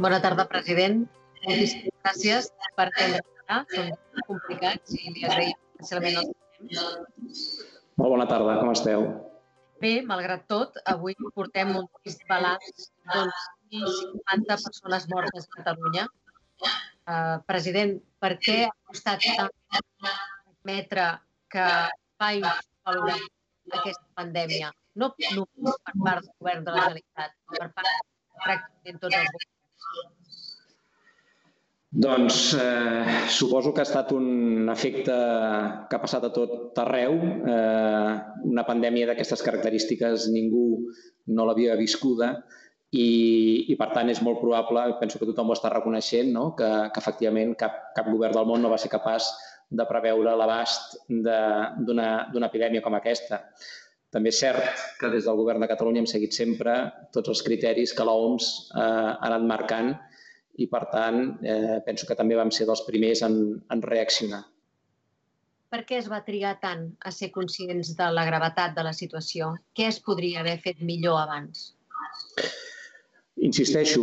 Bona tarda, president. Moltíssimes gràcies per atendre. Són complicats i li agraïm especialment el temps. Molt bona tarda, com esteu? Bé, malgrat tot, avui portem un trist balanç doncs, 50 persones mortes a Catalunya. Uh, president, per què ha costat tant admetre que va infravalorar aquesta pandèmia? No només per part del govern de la Generalitat, per part de pràcticament tots els governs. Doncs eh, suposo que ha estat un efecte que ha passat a tot arreu. Eh, una pandèmia d'aquestes característiques ningú no l'havia viscuda i, i, per tant, és molt probable, penso que tothom ho està reconeixent, no? que, que efectivament cap, cap govern del món no va ser capaç de preveure l'abast d'una epidèmia com aquesta. També és cert que des del govern de Catalunya hem seguit sempre tots els criteris que l'OMS eh, ha anat marcant i, per tant, eh, penso que també vam ser dels primers en, en reaccionar. Per què es va trigar tant a ser conscients de la gravetat de la situació? Què es podria haver fet millor abans? Insisteixo,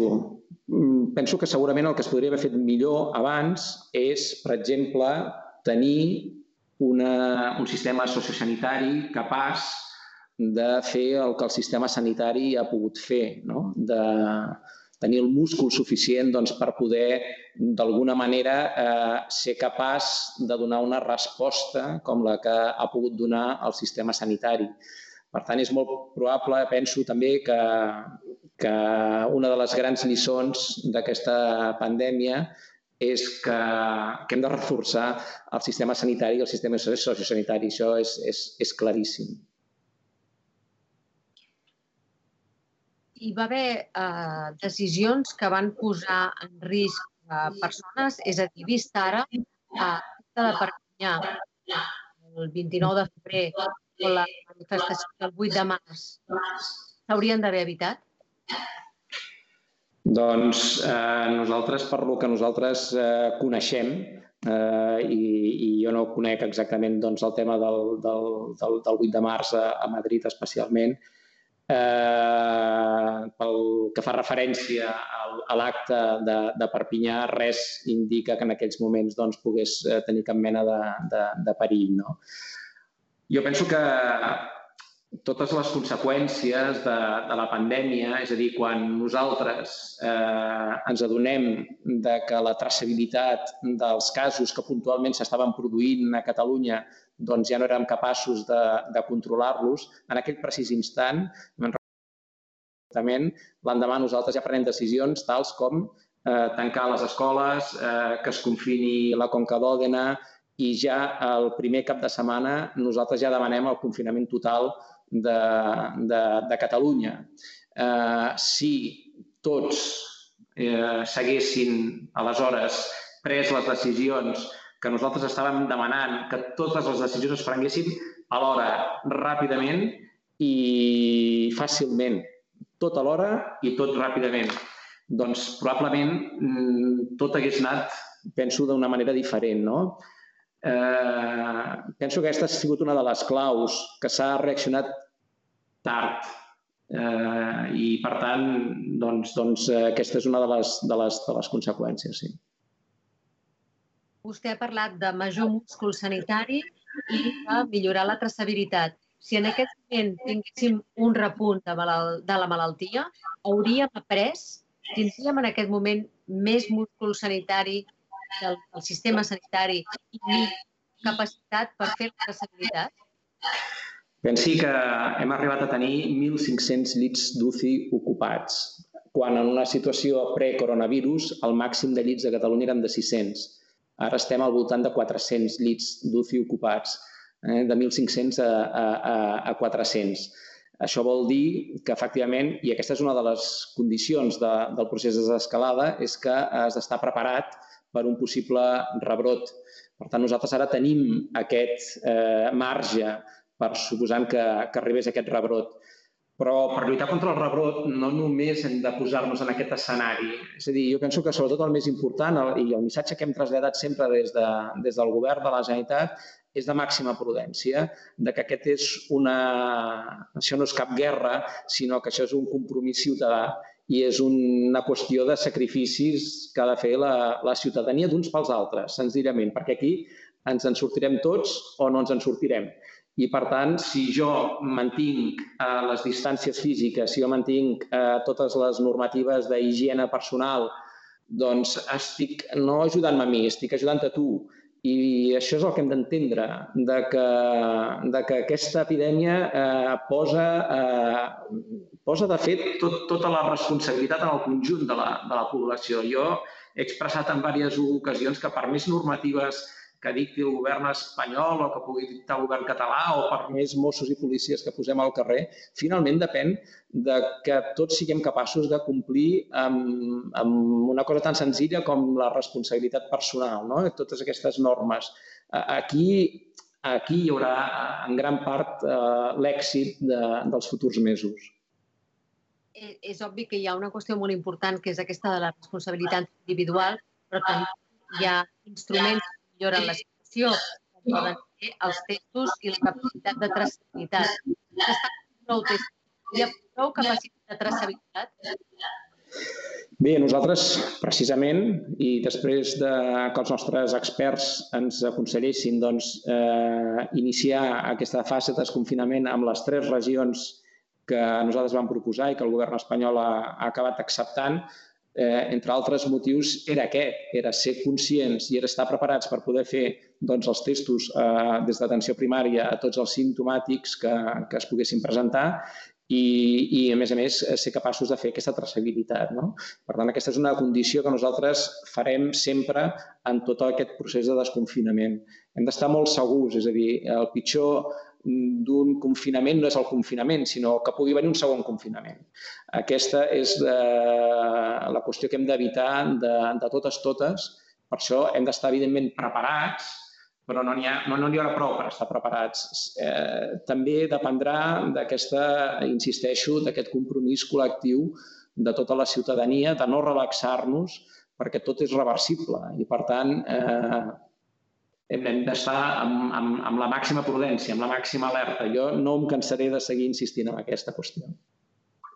mm, penso que segurament el que es podria haver fet millor abans és, per exemple, tenir una, un sistema sociosanitari capaç de fer el que el sistema sanitari ha pogut fer, no? de tenir el múscul suficient doncs, per poder, d'alguna manera, eh, ser capaç de donar una resposta com la que ha pogut donar el sistema sanitari. Per tant, és molt probable, penso també, que, que una de les grans lliçons d'aquesta pandèmia és que, que hem de reforçar el sistema sanitari i el sistema sociosanitari. Això és, és, és claríssim. Hi va haver eh, decisions que van posar en risc a persones, és a dir, vist ara a de Perpinyà el 29 de febrer o la manifestació del 8 de març, s'haurien d'haver evitat? Doncs eh, nosaltres, per lo que nosaltres eh, coneixem, eh, i, i jo no conec exactament doncs, el tema del, del, del, del 8 de març a, a Madrid especialment, Eh, pel que fa referència a l'acte de, de Perpinyà, res indica que en aquells moments doncs, pogués eh, tenir cap mena de, de, de perill. No? Jo penso que totes les conseqüències de, de la pandèmia, és a dir, quan nosaltres eh, ens adonem de que la traçabilitat dels casos que puntualment s'estaven produint a Catalunya doncs ja no érem capaços de, de controlar-los. En aquell precís instant, l'endemà nosaltres ja prenem decisions tals com eh, tancar les escoles, eh, que es confini la Conca d'Òdena i ja el primer cap de setmana nosaltres ja demanem el confinament total de, de, de Catalunya. Eh, si tots eh, s'haguessin aleshores pres les decisions que nosaltres estàvem demanant que totes les decisions es prenguessin alhora, ràpidament i fàcilment, tot alhora i tot ràpidament. Doncs probablement mm, tot hagués anat, penso, d'una manera diferent, no? Eh, penso que aquesta ha sigut una de les claus, que s'ha reaccionat tard, eh, i per tant, doncs, doncs, aquesta és una de les, de les, de les conseqüències, sí. Vostè ha parlat de major múscul sanitari i de millorar la traçabilitat. Si en aquest moment tinguéssim un repunt de, malalt, de la malaltia, hauríem après, tindríem en aquest moment més múscul sanitari del, del sistema sanitari i capacitat per fer la traçabilitat? Pensi que hem arribat a tenir 1.500 llits d'UCI ocupats, quan en una situació pre-coronavirus el màxim de llits a Catalunya eren de 600. Ara estem al voltant de 400 llits d'UCI ocupats, eh, de 1.500 a, a, a 400. Això vol dir que, efectivament, i aquesta és una de les condicions de, del procés de desescalada, és que has d'estar preparat per un possible rebrot. Per tant, nosaltres ara tenim aquest eh, marge per suposant que, que arribés aquest rebrot. Però per lluitar contra el rebrot no només hem de posar-nos en aquest escenari. És a dir, jo penso que sobretot el més important i el missatge que hem traslladat sempre des, de, des del govern de la Generalitat és de màxima prudència, de que aquest és una... Això no és cap guerra, sinó que això és un compromís ciutadà i és una qüestió de sacrificis que ha de fer la, la ciutadania d'uns pels altres, senzillament, perquè aquí ens en sortirem tots o no ens en sortirem. I, per tant, si jo mantinc eh, les distàncies físiques, si jo mantinc eh, totes les normatives d'higiene personal, doncs estic no ajudant-me a mi, estic ajudant a tu. I això és el que hem d'entendre, de, que, de que aquesta epidèmia eh, posa, eh, posa, de fet, tot, tota la responsabilitat en el conjunt de la, de la població. Jo he expressat en diverses ocasions que per més normatives que dicti el govern espanyol o que pugui dictar el govern català o per més Mossos i policies que posem al carrer, finalment depèn de que tots siguem capaços de complir amb, amb una cosa tan senzilla com la responsabilitat personal, no? totes aquestes normes. Aquí, aquí hi haurà en gran part eh, l'èxit de, dels futurs mesos eh, és obvi que hi ha una qüestió molt important, que és aquesta de la responsabilitat individual, però també hi ha instruments milloren la situació, com poden ser els testos i la capacitat de traçabilitat. Està prou test. Hi ha prou capacitat de traçabilitat? Bé, nosaltres, precisament, i després de que els nostres experts ens aconsellessin doncs, eh, iniciar aquesta fase de desconfinament amb les tres regions que nosaltres vam proposar i que el govern espanyol ha, ha acabat acceptant, eh, entre altres motius, era aquest, era ser conscients i era estar preparats per poder fer doncs, els testos eh, des d'atenció primària a tots els simptomàtics que, que es poguessin presentar i, i, a més a més, ser capaços de fer aquesta traçabilitat. No? Per tant, aquesta és una condició que nosaltres farem sempre en tot aquest procés de desconfinament. Hem d'estar molt segurs, és a dir, el pitjor d'un confinament no és el confinament, sinó que pugui venir un segon confinament. Aquesta és eh, la qüestió que hem d'evitar de, de totes, totes. Per això hem d'estar, evidentment, preparats, però no n'hi ha, no, no hi haurà prou per estar preparats. Eh, també dependrà d'aquesta, insisteixo, d'aquest compromís col·lectiu de tota la ciutadania, de no relaxar-nos, perquè tot és reversible i, per tant, eh, hem d'estar amb, amb, amb la màxima prudència, amb la màxima alerta. Jo no em cansaré de seguir insistint en aquesta qüestió.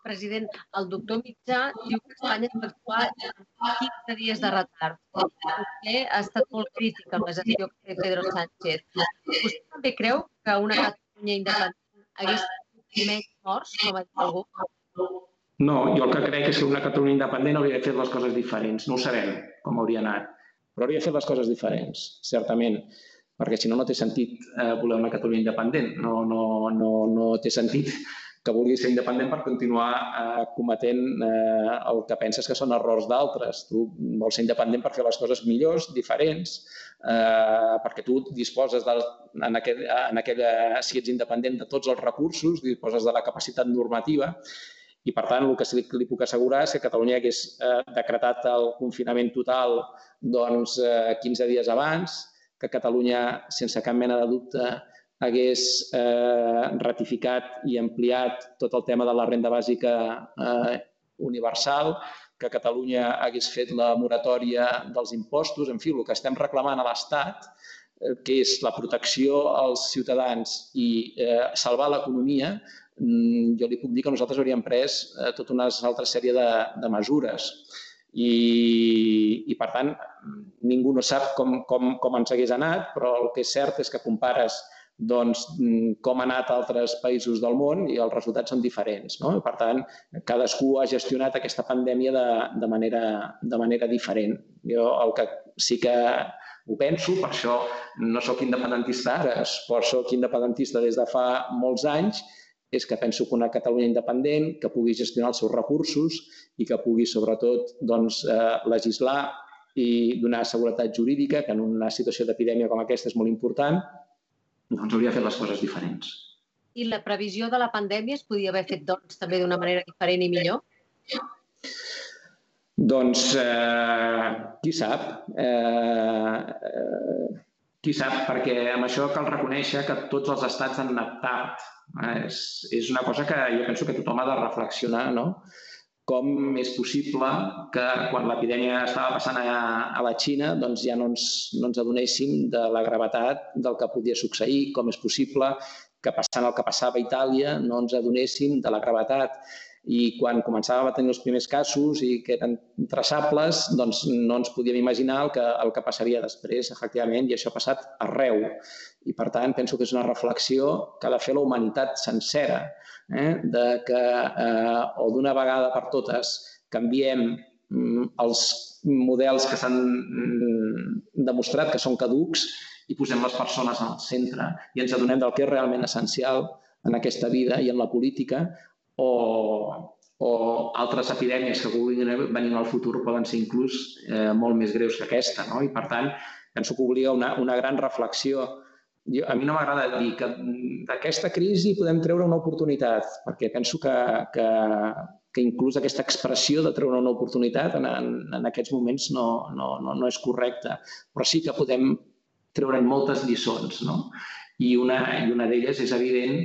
President, el doctor Mitjà diu que Espanya va actuar amb 15 dies de retard. Vostè ha estat molt crític amb la gestió de Pedro Sánchez. Vostè també creu que una Catalunya independent hagués tingut menys morts, com ha dit algú? No, jo el que crec és que una Catalunya independent hauria fet les coses diferents. No ho sabem com hauria anat però hauria fer les coses diferents, certament, perquè si no, no té sentit eh, voler una Catalunya independent. No, no, no, no té sentit que vulgui ser independent per continuar eh, cometent eh, el que penses que són errors d'altres. Tu vols ser independent per fer les coses millors, diferents, eh, perquè tu disposes, de, en, aquell, en aquella, si ets independent, de tots els recursos, disposes de la capacitat normativa i, per tant, el que sí que li puc assegurar és que Catalunya hagués eh, decretat el confinament total doncs, eh, 15 dies abans, que Catalunya, sense cap mena de dubte, hagués eh, ratificat i ampliat tot el tema de la renda bàsica eh, universal, que Catalunya hagués fet la moratòria dels impostos, en fi, el que estem reclamant a l'Estat, que és la protecció als ciutadans i eh, salvar l'economia, Mm, jo li puc dir que nosaltres hauríem pres eh, tota una altra sèrie de, de mesures. I, I, per tant, ningú no sap com, com, com ens hagués anat, però el que és cert és que compares doncs, mm, com ha anat a altres països del món i els resultats són diferents. No? Per tant, cadascú ha gestionat aquesta pandèmia de, de, manera, de manera diferent. Jo el que sí que ho penso, per això no sóc independentista ara, però sóc independentista des de fa molts anys és que penso que una Catalunya independent, que pugui gestionar els seus recursos i que pugui, sobretot, doncs, eh, legislar i donar seguretat jurídica, que en una situació d'epidèmia com aquesta és molt important, doncs hauria fer les coses diferents. I la previsió de la pandèmia es podia haver fet doncs, també d'una manera diferent i millor? Doncs, eh, qui sap? Eh, eh, qui sap, perquè amb això cal reconèixer que tots els estats han anat tard. És, és una cosa que jo penso que tothom ha de reflexionar, no? com és possible que quan l'epidèmia estava passant a, a la Xina doncs ja no ens, no ens adonéssim de la gravetat del que podia succeir, com és possible que passant el que passava a Itàlia no ens adonéssim de la gravetat i quan començàvem a tenir els primers casos i que eren traçables, doncs no ens podíem imaginar el que, el que passaria després, efectivament, i això ha passat arreu. I, per tant, penso que és una reflexió que ha de fer la humanitat sencera, eh? de que eh, o d'una vegada per totes canviem mm, els models que s'han mm, demostrat que són caducs i posem les persones al centre i ens adonem del que és realment essencial en aquesta vida i en la política o, o altres epidèmies que vulguin venir al futur poden ser inclús eh, molt més greus que aquesta. No? I, per tant, penso que obliga una, una gran reflexió. Jo, a mi no m'agrada dir que d'aquesta crisi podem treure una oportunitat, perquè penso que, que, que inclús aquesta expressió de treure una oportunitat en, en, en aquests moments no, no, no, no és correcta, però sí que podem treure moltes lliçons. No? I una, i una d'elles és evident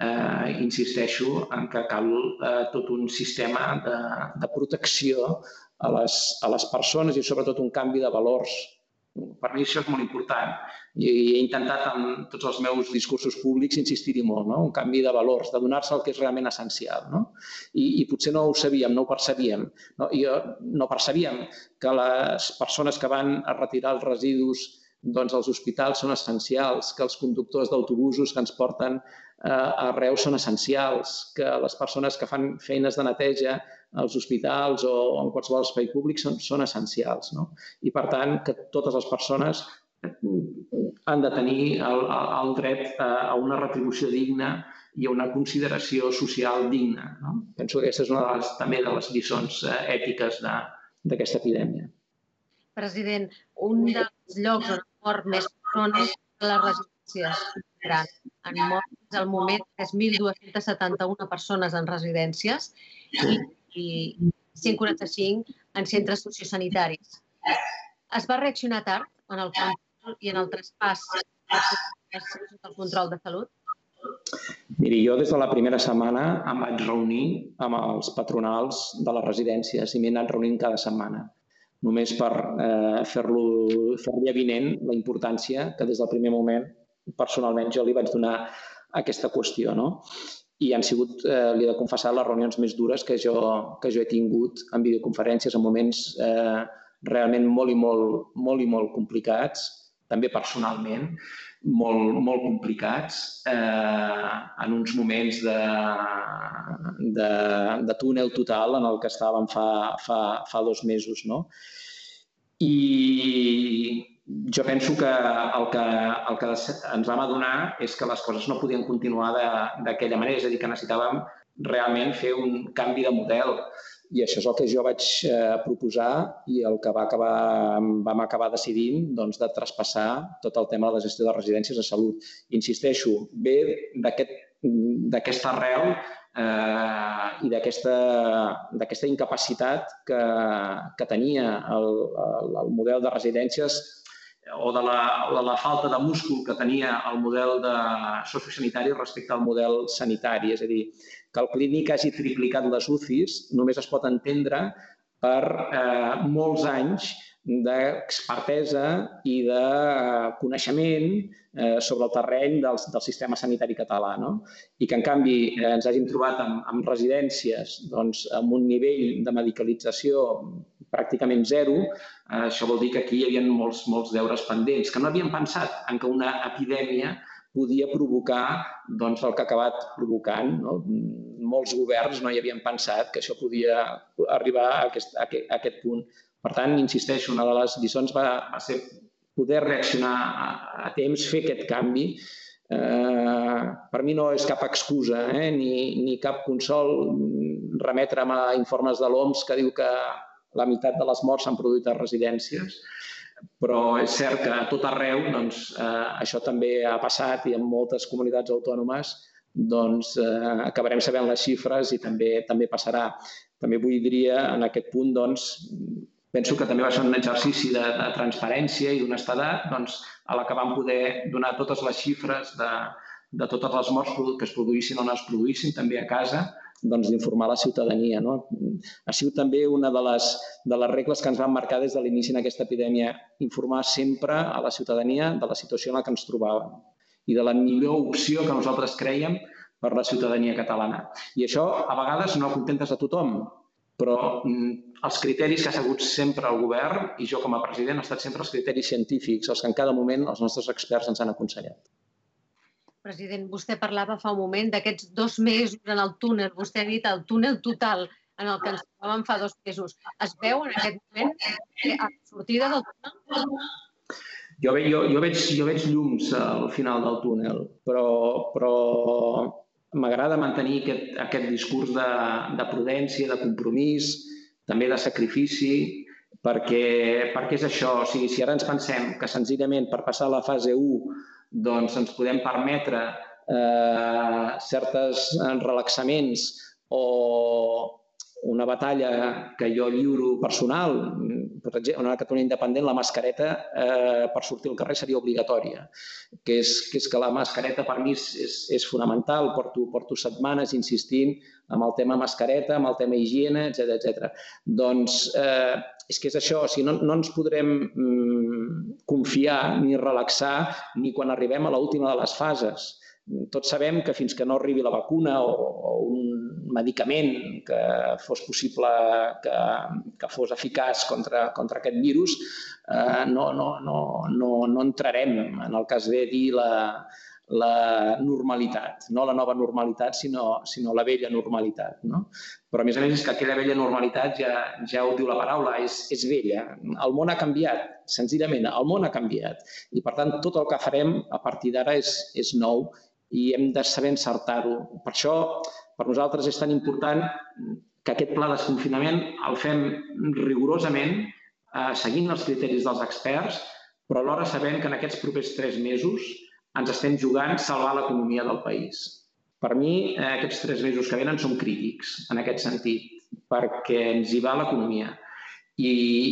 eh, insisteixo en que cal eh, tot un sistema de, de protecció a les, a les persones i sobretot un canvi de valors. Per mi això és molt important i he intentat en tots els meus discursos públics insistir-hi molt, no? un canvi de valors, de donar-se el que és realment essencial. No? I, I potser no ho sabíem, no ho percebíem. No? I no percebíem que les persones que van a retirar els residus doncs els hospitals són essencials, que els conductors d'autobusos que ens porten eh, arreu són essencials, que les persones que fan feines de neteja als hospitals o en qualsevol espai públic són, són essencials. No? I, per tant, que totes les persones han de tenir el, el dret a una retribució digna i a una consideració social digna. No? Penso que aquesta és una de les, també de les lliçons eh, ètiques d'aquesta epidèmia. President, un dels llocs on mort més persones a les residències gran. Han mort fins al moment 3.271 persones en residències i, i 145 en centres sociosanitaris. Es va reaccionar tard en el control i en el traspàs del control de salut? Miri, jo des de la primera setmana em vaig reunir amb els patronals de les residències i m'he anat reunint cada setmana només per eh, fer-lo fer avinent la importància que des del primer moment personalment jo li vaig donar aquesta qüestió. No? I han sigut, eh, li he de confessar, les reunions més dures que jo, que jo he tingut en videoconferències en moments eh, realment molt i molt, molt i molt complicats, també personalment, molt, molt complicats, eh, en uns moments de, de, de túnel total en el que estàvem fa, fa, fa dos mesos. No? I jo penso que el que, el que ens vam adonar és que les coses no podien continuar d'aquella manera, és a dir, que necessitàvem realment fer un canvi de model. I això és el que jo vaig eh, proposar i el que va acabar, vam acabar decidint doncs, de traspassar tot el tema de la gestió de residències de salut. Insisteixo, ve d'aquesta aquest, arrel eh, i d'aquesta incapacitat que, que tenia el, el, el model de residències o de la, de la falta de múscul que tenia el model de sociosanitari respecte al model sanitari. És a dir, que el clínic hagi triplicat les UCIs només es pot entendre per eh, molts anys d'expertesa i de coneixement eh, sobre el terreny del, del sistema sanitari català. No? I que, en canvi, eh, ens hàgim trobat amb, amb residències doncs, amb un nivell de medicalització pràcticament zero, eh, això vol dir que aquí hi havia molts, molts deures pendents, que no havien pensat en que una epidèmia podia provocar doncs, el que ha acabat provocant. No? Molts governs no hi havien pensat que això podia arribar a aquest, a aquest, a aquest punt. Per tant, insisteixo, una de les lliçons va, va ser poder reaccionar a, a temps, fer aquest canvi. Eh, per mi no és cap excusa eh, ni, ni cap consol remetre'm a informes de l'OMS que diu que la meitat de les morts s'han produït a residències però és cert que a tot arreu doncs, eh, això també ha passat i en moltes comunitats autònomes doncs, eh, acabarem sabent les xifres i també també passarà. També vull dir en aquest punt doncs, penso que també va ser un exercici de, de transparència i d'honestedat doncs, a la que vam poder donar totes les xifres de, de totes les morts que es produïssin o no es produïssin, també a casa, doncs, d'informar la ciutadania. No? Ha sigut també una de les, de les regles que ens van marcar des de l'inici en aquesta epidèmia, informar sempre a la ciutadania de la situació en la que ens trobàvem i de la millor opció que nosaltres creiem per la ciutadania catalana. I això, a vegades, no contentes a tothom, però mm, els criteris que ha segut sempre el govern i jo com a president han estat sempre els criteris científics, els que en cada moment els nostres experts ens han aconsellat. President, vostè parlava fa un moment d'aquests dos mesos en el túnel. Vostè ha dit el túnel total en el que ens trobàvem fa dos mesos. Es veu en aquest moment a la sortida del túnel? Jo, jo, jo, veig, jo veig llums al final del túnel, però, però m'agrada mantenir aquest, aquest discurs de, de prudència, de compromís, també de sacrifici, perquè, perquè és això. O sigui, si ara ens pensem que senzillament per passar a la fase 1 doncs ens podem permetre eh, certes relaxaments o una batalla que jo lliuro personal, per exemple, una Catalunya independent, la mascareta eh, per sortir al carrer seria obligatòria, que és, que és que la mascareta per mi és, és, és fonamental, porto, porto setmanes insistint amb el tema mascareta, amb el tema higiene, etc etc. Doncs eh, és que és això, o sigui, no, no ens podrem mm, confiar ni relaxar ni quan arribem a l'última de les fases tots sabem que fins que no arribi la vacuna o, o un medicament que fos possible que, que fos eficaç contra, contra aquest virus, eh, no, no, no, no, no entrarem en el cas ve dir la, la normalitat, no la nova normalitat, sinó, sinó la vella normalitat. No? Però, a més a més, és que aquella vella normalitat, ja, ja ho diu la paraula, és, és vella. El món ha canviat, senzillament, el món ha canviat. I, per tant, tot el que farem a partir d'ara és, és nou i hem de saber encertar-ho. Per això, per nosaltres és tan important que aquest pla de desconfinament el fem rigorosament, eh, seguint els criteris dels experts, però alhora sabent que en aquests propers tres mesos ens estem jugant salvar l'economia del país. Per mi, eh, aquests tres mesos que venen són crítics en aquest sentit, perquè ens hi va l'economia. I,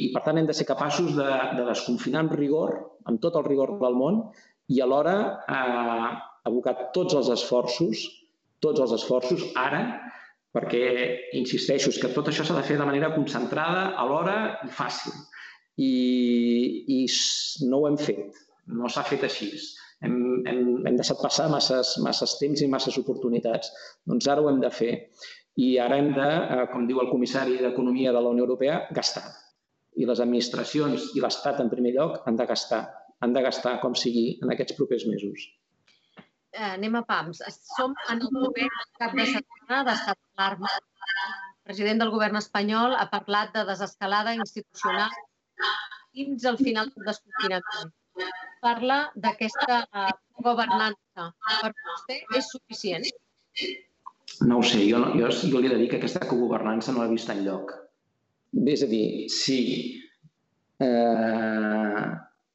I, per tant, hem de ser capaços de, de desconfinar amb rigor, amb tot el rigor del món, i alhora eh, abocar tots els esforços, tots els esforços ara, perquè, insisteixo, és que tot això s'ha de fer de manera concentrada, alhora i fàcil. I, i no ho hem fet, no s'ha fet així. Hem, hem, hem deixat passar masses, masses temps i masses oportunitats. Doncs ara ho hem de fer. I ara hem de, eh, com diu el comissari d'Economia de la Unió Europea, gastar. I les administracions i l'Estat, en primer lloc, han de gastar. Han de gastar com sigui en aquests propers mesos anem a PAMS. Som en un moment cap de setmana d'estat d'alarma. El president del govern espanyol ha parlat de desescalada institucional fins al final del desconfinament. Parla d'aquesta uh, governança. Per vostè és suficient? No ho sé, jo, no, jo, jo li he de dir que aquesta cogovernança no l'he vist enlloc. És a dir, sí, eh,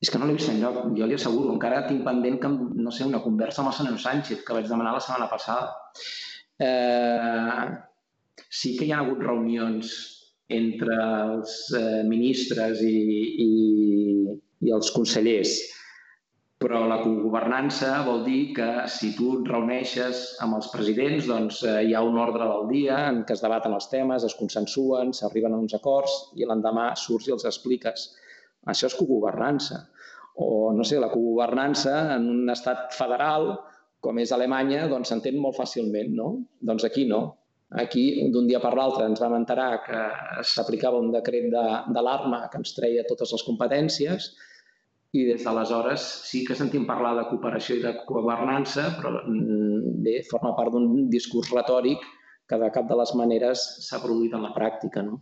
és que no l'he vist enlloc, jo li asseguro. Encara tinc pendent que, no sé, una conversa amb el senyor Sánchez, que vaig demanar la setmana passada. Eh, sí que hi ha hagut reunions entre els eh, ministres i, i, i els consellers, però la governança vol dir que si tu et reuneixes amb els presidents, doncs eh, hi ha un ordre del dia en què es debaten els temes, es consensuen, s'arriben a uns acords i l'endemà surts i els expliques. Això és cogovernança. O, no sé, la cogovernança en un estat federal, com és Alemanya, doncs s'entén molt fàcilment, no? Doncs aquí no. Aquí, d'un dia per l'altre, ens vam enterar que s'aplicava un decret d'alarma de, que ens treia totes les competències i des d'aleshores sí que sentim parlar de cooperació i de governança, però mm, bé, forma part d'un discurs retòric que de cap de les maneres s'ha produït en la pràctica. No?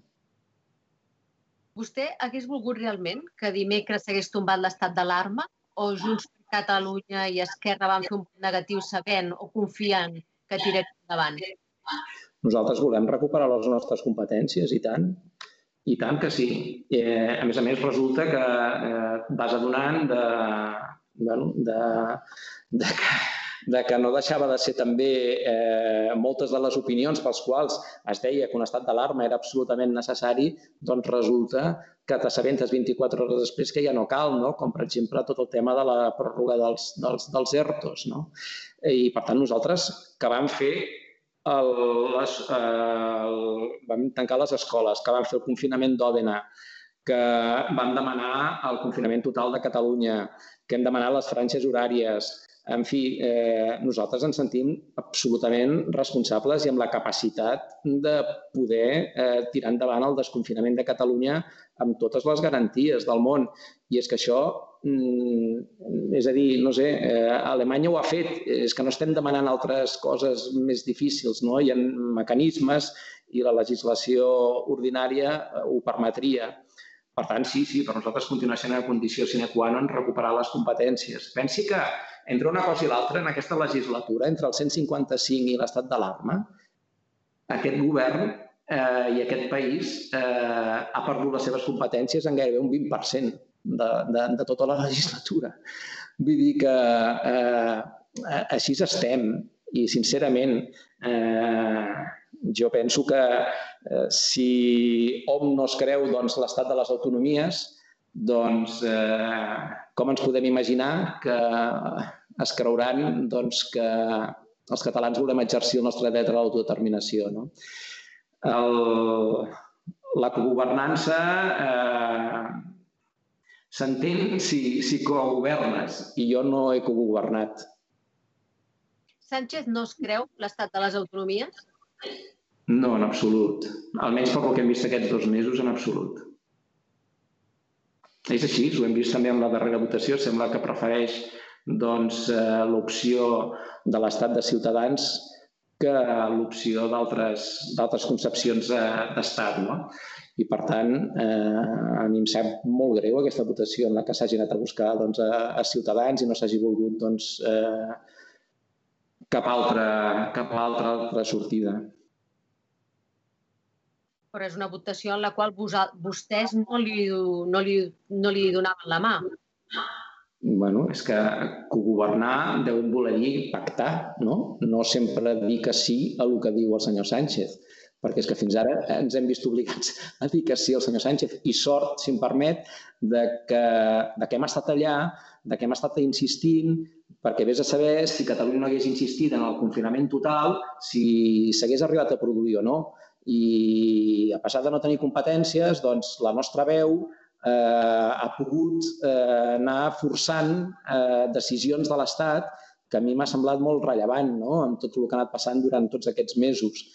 Vostè hagués volgut realment que dimecres s'hagués tombat l'estat d'alarma o Junts per Catalunya i Esquerra van fer un punt negatiu sabent o confiant que tirem endavant? Nosaltres volem recuperar les nostres competències, i tant. I tant que sí. Eh, a més a més, resulta que eh, vas adonant de, bueno, de, de, que, de que no deixava de ser també eh, moltes de les opinions pels quals es deia que un estat d'alarma era absolutament necessari, doncs resulta que t'assabentes 24 hores després que ja no cal, no? com per exemple tot el tema de la pròrroga dels, dels, dels ERTOs. No? I per tant nosaltres que vam fer el, les, el, vam tancar les escoles, que vam fer el confinament d'Òdena, que vam demanar el confinament total de Catalunya, que hem demanat les franges horàries. En fi, eh, nosaltres ens sentim absolutament responsables i amb la capacitat de poder eh, tirar endavant el desconfinament de Catalunya amb totes les garanties del món. I és que això, mm, és a dir, no sé, eh, Alemanya ho ha fet, és que no estem demanant altres coses més difícils, no? Hi ha mecanismes i la legislació ordinària eh, ho permetria. Per tant, sí, sí, per nosaltres continua sent una condició sine qua non recuperar les competències. Pensi que entre una cosa i l'altra, en aquesta legislatura, entre el 155 i l'estat d'alarma, aquest govern eh, i aquest país eh, ha perdut les seves competències en gairebé un 20% de, de, de tota la legislatura. Vull dir que eh, així estem i, sincerament, eh, jo penso que eh, si hom no es creu doncs, l'estat de les autonomies, doncs eh, com ens podem imaginar que es creuran doncs, que els catalans volem exercir el nostre dret a l'autodeterminació. No? El, la cogovernança eh, s'entén si, si cogovernes i jo no he cogovernat. Sánchez no es creu l'estat de les autonomies? No, en absolut. Almenys pel que hem vist aquests dos mesos, en absolut. És així, ho hem vist també en la darrera votació. Sembla que prefereix doncs, eh, l'opció de l'estat de ciutadans que l'opció d'altres concepcions eh, d'estat. No? I, per tant, eh, a mi em sap molt greu aquesta votació en la que s'hagi anat a buscar doncs, a, a ciutadans i no s'hagi volgut doncs, eh, cap altra, cap altra, altra sortida però és una votació en la qual vostès no li, no li, no li donaven la mà. bueno, és que governar deu voler dir pactar, no? No sempre dir que sí a el que diu el senyor Sánchez, perquè és que fins ara ens hem vist obligats a dir que sí al senyor Sánchez. I sort, si em permet, de que, de que hem estat allà, de que hem estat insistint, perquè vés a saber si Catalunya no hagués insistit en el confinament total, si s'hagués arribat a produir o no i a pesar de no tenir competències, doncs la nostra veu eh, ha pogut eh, anar forçant eh, decisions de l'Estat que a mi m'ha semblat molt rellevant no? amb tot el que ha anat passant durant tots aquests mesos.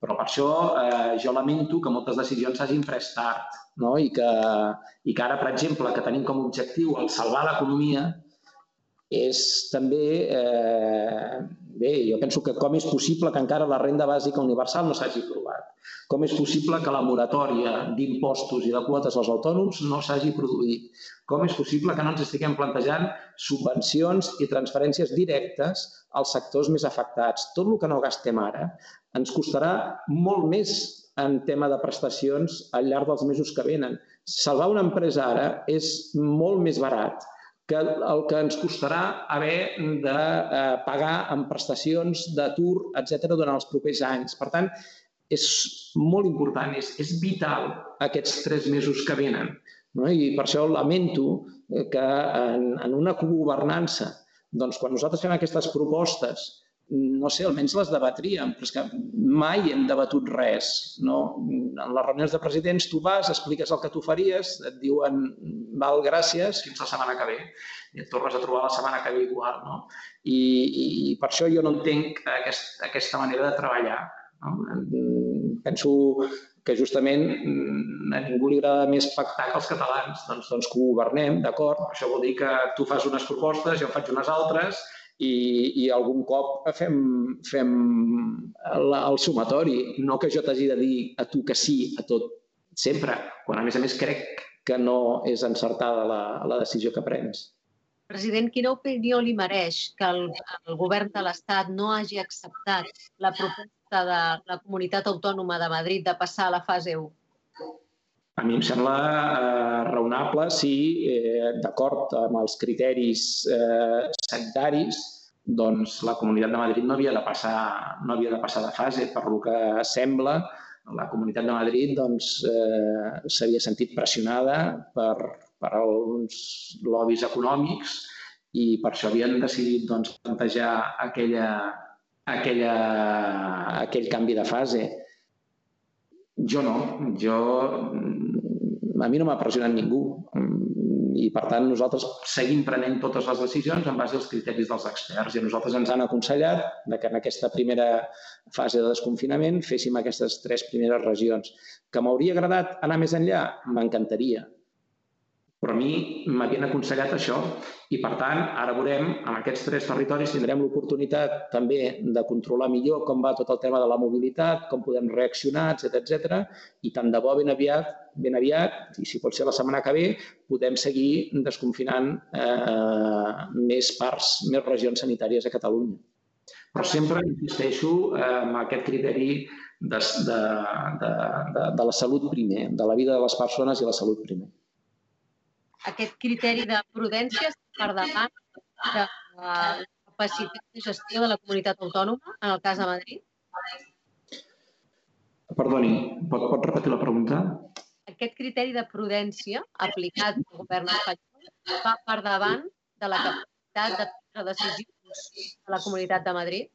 Però per això eh, jo lamento que moltes decisions s'hagin pres tard no? I, que, i que ara, per exemple, que tenim com a objectiu el salvar l'economia, és també eh, Bé, jo penso que com és possible que encara la renda bàsica universal no s'hagi aprovat? Com és possible que la moratòria d'impostos i de quotes als autònoms no s'hagi produït? Com és possible que no ens estiguem plantejant subvencions i transferències directes als sectors més afectats? Tot el que no gastem ara ens costarà molt més en tema de prestacions al llarg dels mesos que venen. Salvar una empresa ara és molt més barat que el que ens costarà haver de eh, pagar amb prestacions d'atur, etc durant els propers anys. Per tant, és molt important, és, és vital aquests tres mesos que venen. No? I per això lamento que en, en una governança, doncs quan nosaltres fem aquestes propostes no sé, almenys les debatríem, però és que mai hem debatut res. No? En les reunions de presidents tu vas, expliques el que tu faries, et diuen val, gràcies, fins la setmana que ve. I et tornes a trobar la setmana que ve igual. No? I, i, per això jo no entenc aquest, aquesta manera de treballar. No? Penso que justament a ningú li agrada més pactar que els catalans. Doncs, doncs que ho governem, d'acord? Això vol dir que tu fas unes propostes, jo faig unes altres, i, i algun cop fem, fem el, el sumatori. No que jo t'hagi de dir a tu que sí a tot sempre, quan a més a més crec que no és encertada la, la decisió que prens. President, quina opinió li mereix que el, el govern de l'Estat no hagi acceptat la proposta de la Comunitat Autònoma de Madrid de passar a la fase 1? A mi em sembla eh, raonable si, eh, d'acord amb els criteris eh, sanitaris, doncs la Comunitat de Madrid no havia de passar, no havia de, passar de fase. Per lo que sembla, la Comunitat de Madrid doncs, eh, s'havia sentit pressionada per, per alguns lobbies econòmics i per això havien decidit doncs, plantejar aquella, aquella, aquell canvi de fase. Jo no, jo, a mi no m'ha pressionat ningú i, per tant, nosaltres seguim prenent totes les decisions en base als criteris dels experts i a nosaltres ens han aconsellat que en aquesta primera fase de desconfinament féssim aquestes tres primeres regions. Que m'hauria agradat anar més enllà? M'encantaria, però a mi m'havien aconsellat això i, per tant, ara veurem, en aquests tres territoris tindrem l'oportunitat també de controlar millor com va tot el tema de la mobilitat, com podem reaccionar, etc etc. i tant de bo ben aviat, ben aviat, i si pot ser la setmana que ve, podem seguir desconfinant eh, més parts, més regions sanitàries a Catalunya. Però sempre insisteixo eh, en aquest criteri de, de, de, de, de la salut primer, de la vida de les persones i la salut primer aquest criteri de prudència per davant de la capacitat de gestió de la comunitat autònoma, en el cas de Madrid? Perdoni, pot, pot repetir la pregunta? Aquest criteri de prudència aplicat al govern espanyol va per davant de la capacitat de prendre decisions de la comunitat de Madrid?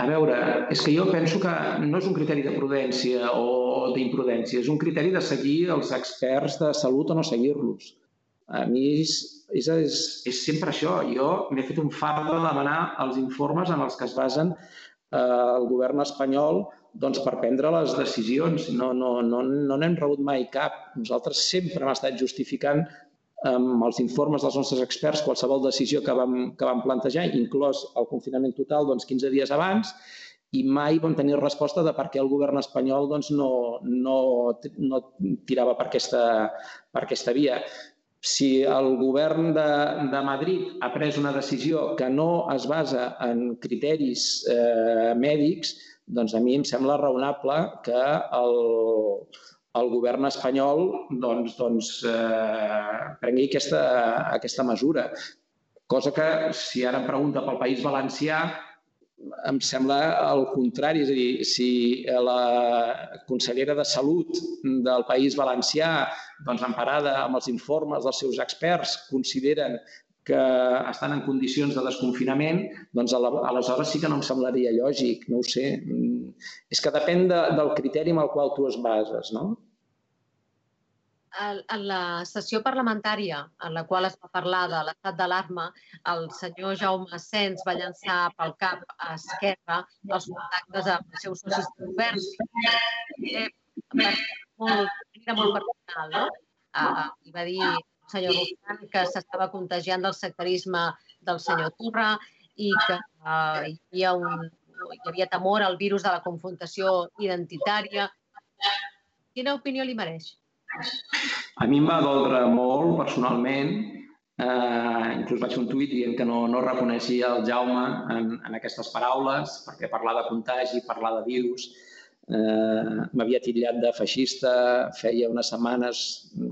A veure, és que jo penso que no és un criteri de prudència o d'imprudència, és un criteri de seguir els experts de salut o no seguir-los. A mi és, és, és, és sempre això. Jo m'he fet un fart de demanar els informes en els que es basen eh, el govern espanyol doncs, per prendre les decisions. No, no, no, no n'hem rebut mai cap. Nosaltres sempre hem estat justificant amb els informes dels nostres experts qualsevol decisió que vam, que vam plantejar, inclòs el confinament total doncs, 15 dies abans, i mai vam tenir resposta de per què el govern espanyol doncs, no, no, no tirava per aquesta, per aquesta via. Si el govern de, de Madrid ha pres una decisió que no es basa en criteris eh, mèdics, doncs a mi em sembla raonable que el, el govern espanyol doncs, doncs, eh, prengui aquesta, aquesta mesura. Cosa que, si ara em pregunta pel País Valencià, em sembla el contrari. És a dir, si la consellera de Salut del País Valencià, doncs, emparada amb els informes dels seus experts, consideren que estan en condicions de desconfinament, doncs aleshores sí que no em semblaria lògic, no ho sé. És que depèn de, del criteri amb el qual tu es bases, no? en la sessió parlamentària en la qual es va parlar de l'estat d'alarma, el senyor Jaume Sens va llançar pel cap a Esquerra els contactes amb els seus socis de govern. Eh, molt, era molt personal, no? Uh, I va dir senyor Rufan que s'estava contagiant del sectarisme del senyor Torra i que uh, hi, havia un, hi havia temor al virus de la confrontació identitària. Quina opinió li mereix? A mi em va doldre molt, personalment. Eh, inclús vaig fer un tuit dient que no, no reconeixia el Jaume en, en aquestes paraules, perquè parlar de contagi, parlar de virus, eh, m'havia titllat de feixista, feia unes setmanes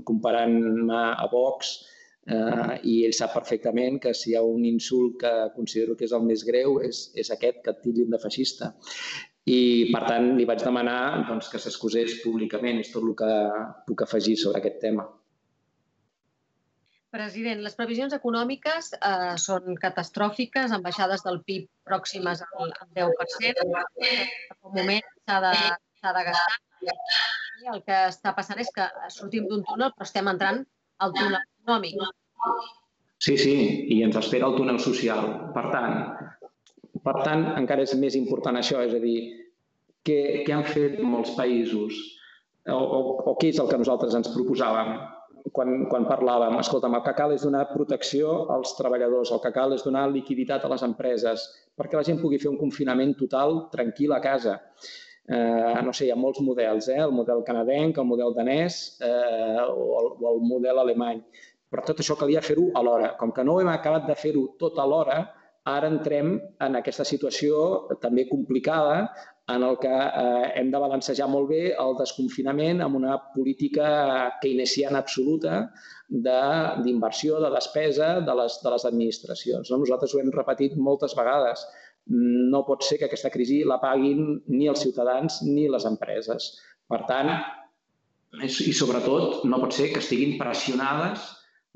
comparant-me a Vox, eh, i ell sap perfectament que si hi ha un insult que considero que és el més greu és, és aquest, que et titllin de feixista i, per tant, li vaig demanar doncs, que s'excusés públicament. És tot el que puc afegir sobre aquest tema. President, les previsions econòmiques eh, són catastròfiques, amb baixades del PIB pròximes al, al 10%. En un moment s'ha de, de gastar. I el que està passant és que sortim d'un túnel, però estem entrant al túnel econòmic. Sí, sí, i ens espera el túnel social. Per tant, per tant, encara és més important això, és a dir, què, què han fet molts països o, o, o què és el que nosaltres ens proposàvem quan, quan parlàvem, escolta'm, el que cal és donar protecció als treballadors, el que cal és donar liquiditat a les empreses, perquè la gent pugui fer un confinament total tranquil a casa. Eh, no sé, hi ha molts models, eh? el model canadenc, el model danès eh, o, el, o el model alemany. Però tot això calia fer-ho alhora. Com que no hem acabat de fer-ho tot alhora, Ara entrem en aquesta situació també complicada en el que eh, hem de balancejar molt bé el desconfinament amb una política keynesiana absoluta d'inversió, de, de despesa de les, de les administracions. No? Nosaltres ho hem repetit moltes vegades. No pot ser que aquesta crisi la paguin ni els ciutadans ni les empreses. Per tant, i sobretot no pot ser que estiguin pressionades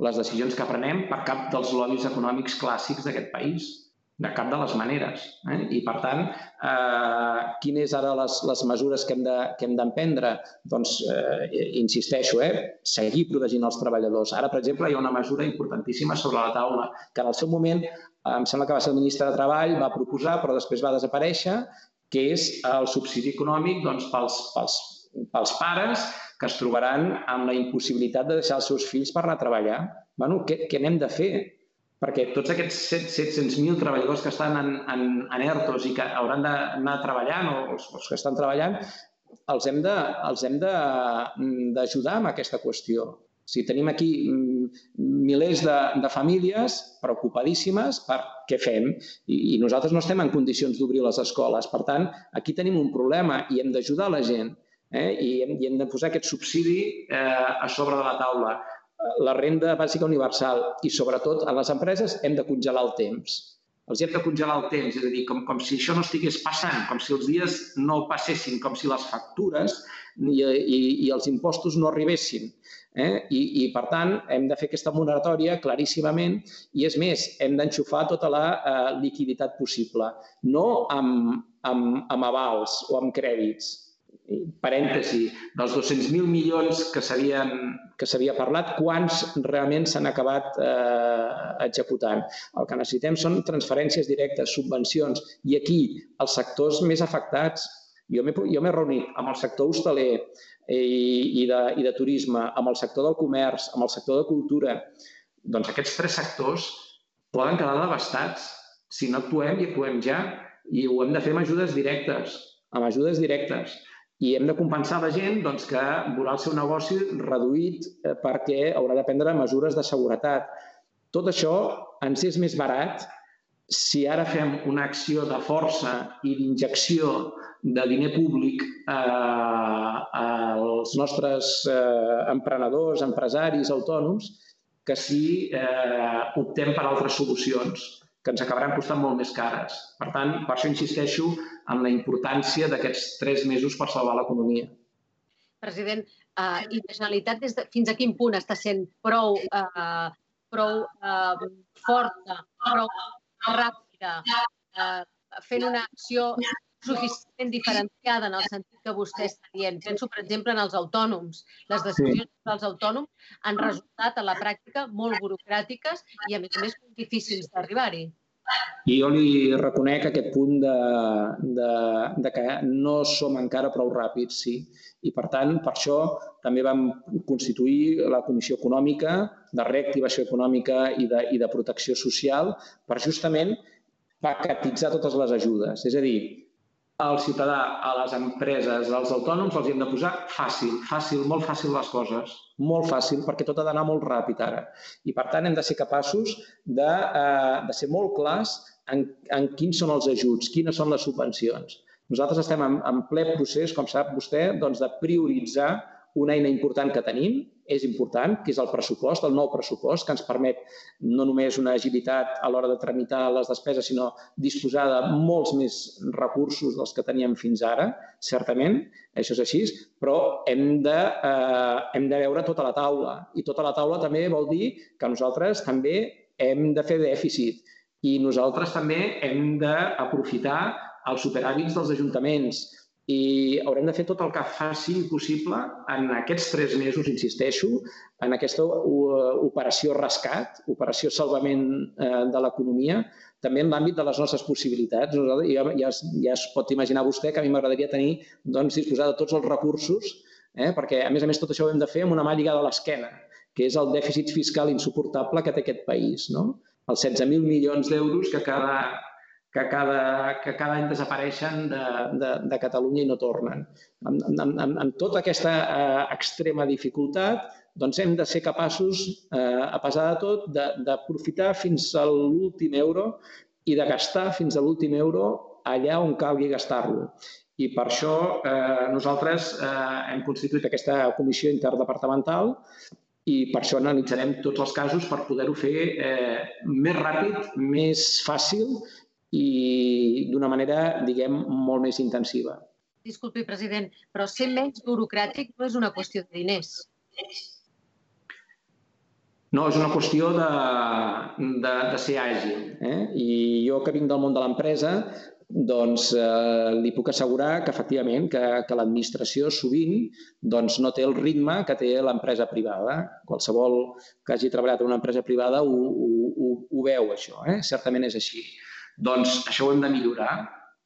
les decisions que prenem per cap dels lobbies econòmics clàssics d'aquest país de cap de les maneres. Eh? I, per tant, eh, quines ara les, les mesures que hem d'emprendre? De, doncs, eh, insisteixo, eh, seguir protegint els treballadors. Ara, per exemple, hi ha una mesura importantíssima sobre la taula, que en el seu moment, em sembla que va ser el ministre de Treball, va proposar, però després va desaparèixer, que és el subsidi econòmic doncs, pels, pels, pels pares que es trobaran amb la impossibilitat de deixar els seus fills per anar a treballar. Bueno, què, què n'hem de fer? Perquè tots aquests 700.000 treballadors que estan en, en, en ERTOs i que hauran d'anar treballant, o els, els que estan treballant, els hem hem d'ajudar amb aquesta qüestió. Si tenim aquí mm, milers de, de famílies preocupadíssimes per què fem i, i nosaltres no estem en condicions d'obrir les escoles. Per tant, aquí tenim un problema i hem d'ajudar la gent eh? I, hem, i hem de posar aquest subsidi eh, a sobre de la taula la renda bàsica universal i, sobretot, a les empreses hem de congelar el temps. Els hem de congelar el temps, és a dir, com, com si això no estigués passant, com si els dies no passessin, com si les factures i, i, i els impostos no arribessin. Eh? I, I, per tant, hem de fer aquesta moratòria claríssimament i, és més, hem d'enxufar tota la eh, liquiditat possible, no amb, amb, amb avals o amb crèdits, parèntesi, dels 200.000 milions que que s'havia parlat, quants realment s'han acabat eh, executant. El que necessitem són transferències directes, subvencions, i aquí els sectors més afectats, jo m'he reunit amb el sector hostaler i, i, de, i de turisme, amb el sector del comerç, amb el sector de cultura, doncs aquests tres sectors poden quedar devastats si no actuem i actuem ja. I ho hem de fer amb ajudes directes, amb ajudes directes i hem de compensar la gent doncs, que veurà el seu negoci reduït eh, perquè haurà de prendre mesures de seguretat. Tot això ens és més barat si ara fem una acció de força i d'injecció de diner públic eh, als nostres eh, emprenedors, empresaris, autònoms, que si eh, optem per altres solucions que ens acabaran costant molt més cares. Per tant, per això insisteixo en la importància d'aquests tres mesos per salvar l'economia. President, uh, i la Generalitat des de, fins a quin punt està sent prou, uh, prou uh, forta, prou ràpida, uh, fent una acció suficientment diferenciada en el sentit que vostè està dient. Penso, per exemple, en els autònoms. Les decisions sí. dels autònoms han resultat a la pràctica molt burocràtiques i, a més a més, difícils d'arribar-hi. I jo li reconec aquest punt de, de, de que no som encara prou ràpids, sí. I, per tant, per això també vam constituir la Comissió Econòmica de Reactivació Econòmica i de, i de Protecció Social per justament paquetitzar totes les ajudes. És a dir, al ciutadà, a les empreses, als autònoms, els hem de posar fàcil, fàcil, molt fàcil les coses, molt fàcil, perquè tot ha d'anar molt ràpid ara. I, per tant, hem de ser capaços de, eh, de ser molt clars en, en quins són els ajuts, quines són les subvencions. Nosaltres estem en, en ple procés, com sap vostè, doncs, de prioritzar una eina important que tenim, és important, que és el pressupost, el nou pressupost, que ens permet no només una agilitat a l'hora de tramitar les despeses, sinó disposar de molts més recursos dels que teníem fins ara, certament, això és així, però hem de, eh, hem de veure tota la taula. I tota la taula també vol dir que nosaltres també hem de fer dèficit i nosaltres també hem d'aprofitar els superàvits dels ajuntaments, i haurem de fer tot el que faci possible en aquests tres mesos, insisteixo, en aquesta operació rescat, operació salvament eh, de l'economia, també en l'àmbit de les nostres possibilitats. Ja, ja, ja es pot imaginar vostè que a mi m'agradaria tenir, doncs, disposar de tots els recursos, eh, perquè, a més a més, tot això ho hem de fer amb una mà lligada a l'esquena, que és el dèficit fiscal insuportable que té aquest país. No? Els 16.000 milions d'euros que cada, que cada, que cada any desapareixen de, de, de Catalunya i no tornen. Amb, amb, amb, amb tota aquesta eh, extrema dificultat, doncs hem de ser capaços, eh, a pesar de tot, d'aprofitar fins a l'últim euro i de gastar fins a l'últim euro allà on calgui gastar-lo. I per això eh, nosaltres eh, hem constituït aquesta comissió interdepartamental i per això analitzarem tots els casos per poder-ho fer eh, més ràpid, més fàcil i d'una manera, diguem, molt més intensiva. Disculpi, president, però ser menys burocràtic no és una qüestió de diners. No, és una qüestió de, de, de ser àgil. Eh? I jo que vinc del món de l'empresa, doncs eh, li puc assegurar que efectivament que, que l'administració sovint doncs, no té el ritme que té l'empresa privada. Qualsevol que hagi treballat en una empresa privada ho, ho, ho, ho veu, això. Eh? Certament és així. Doncs això ho hem de millorar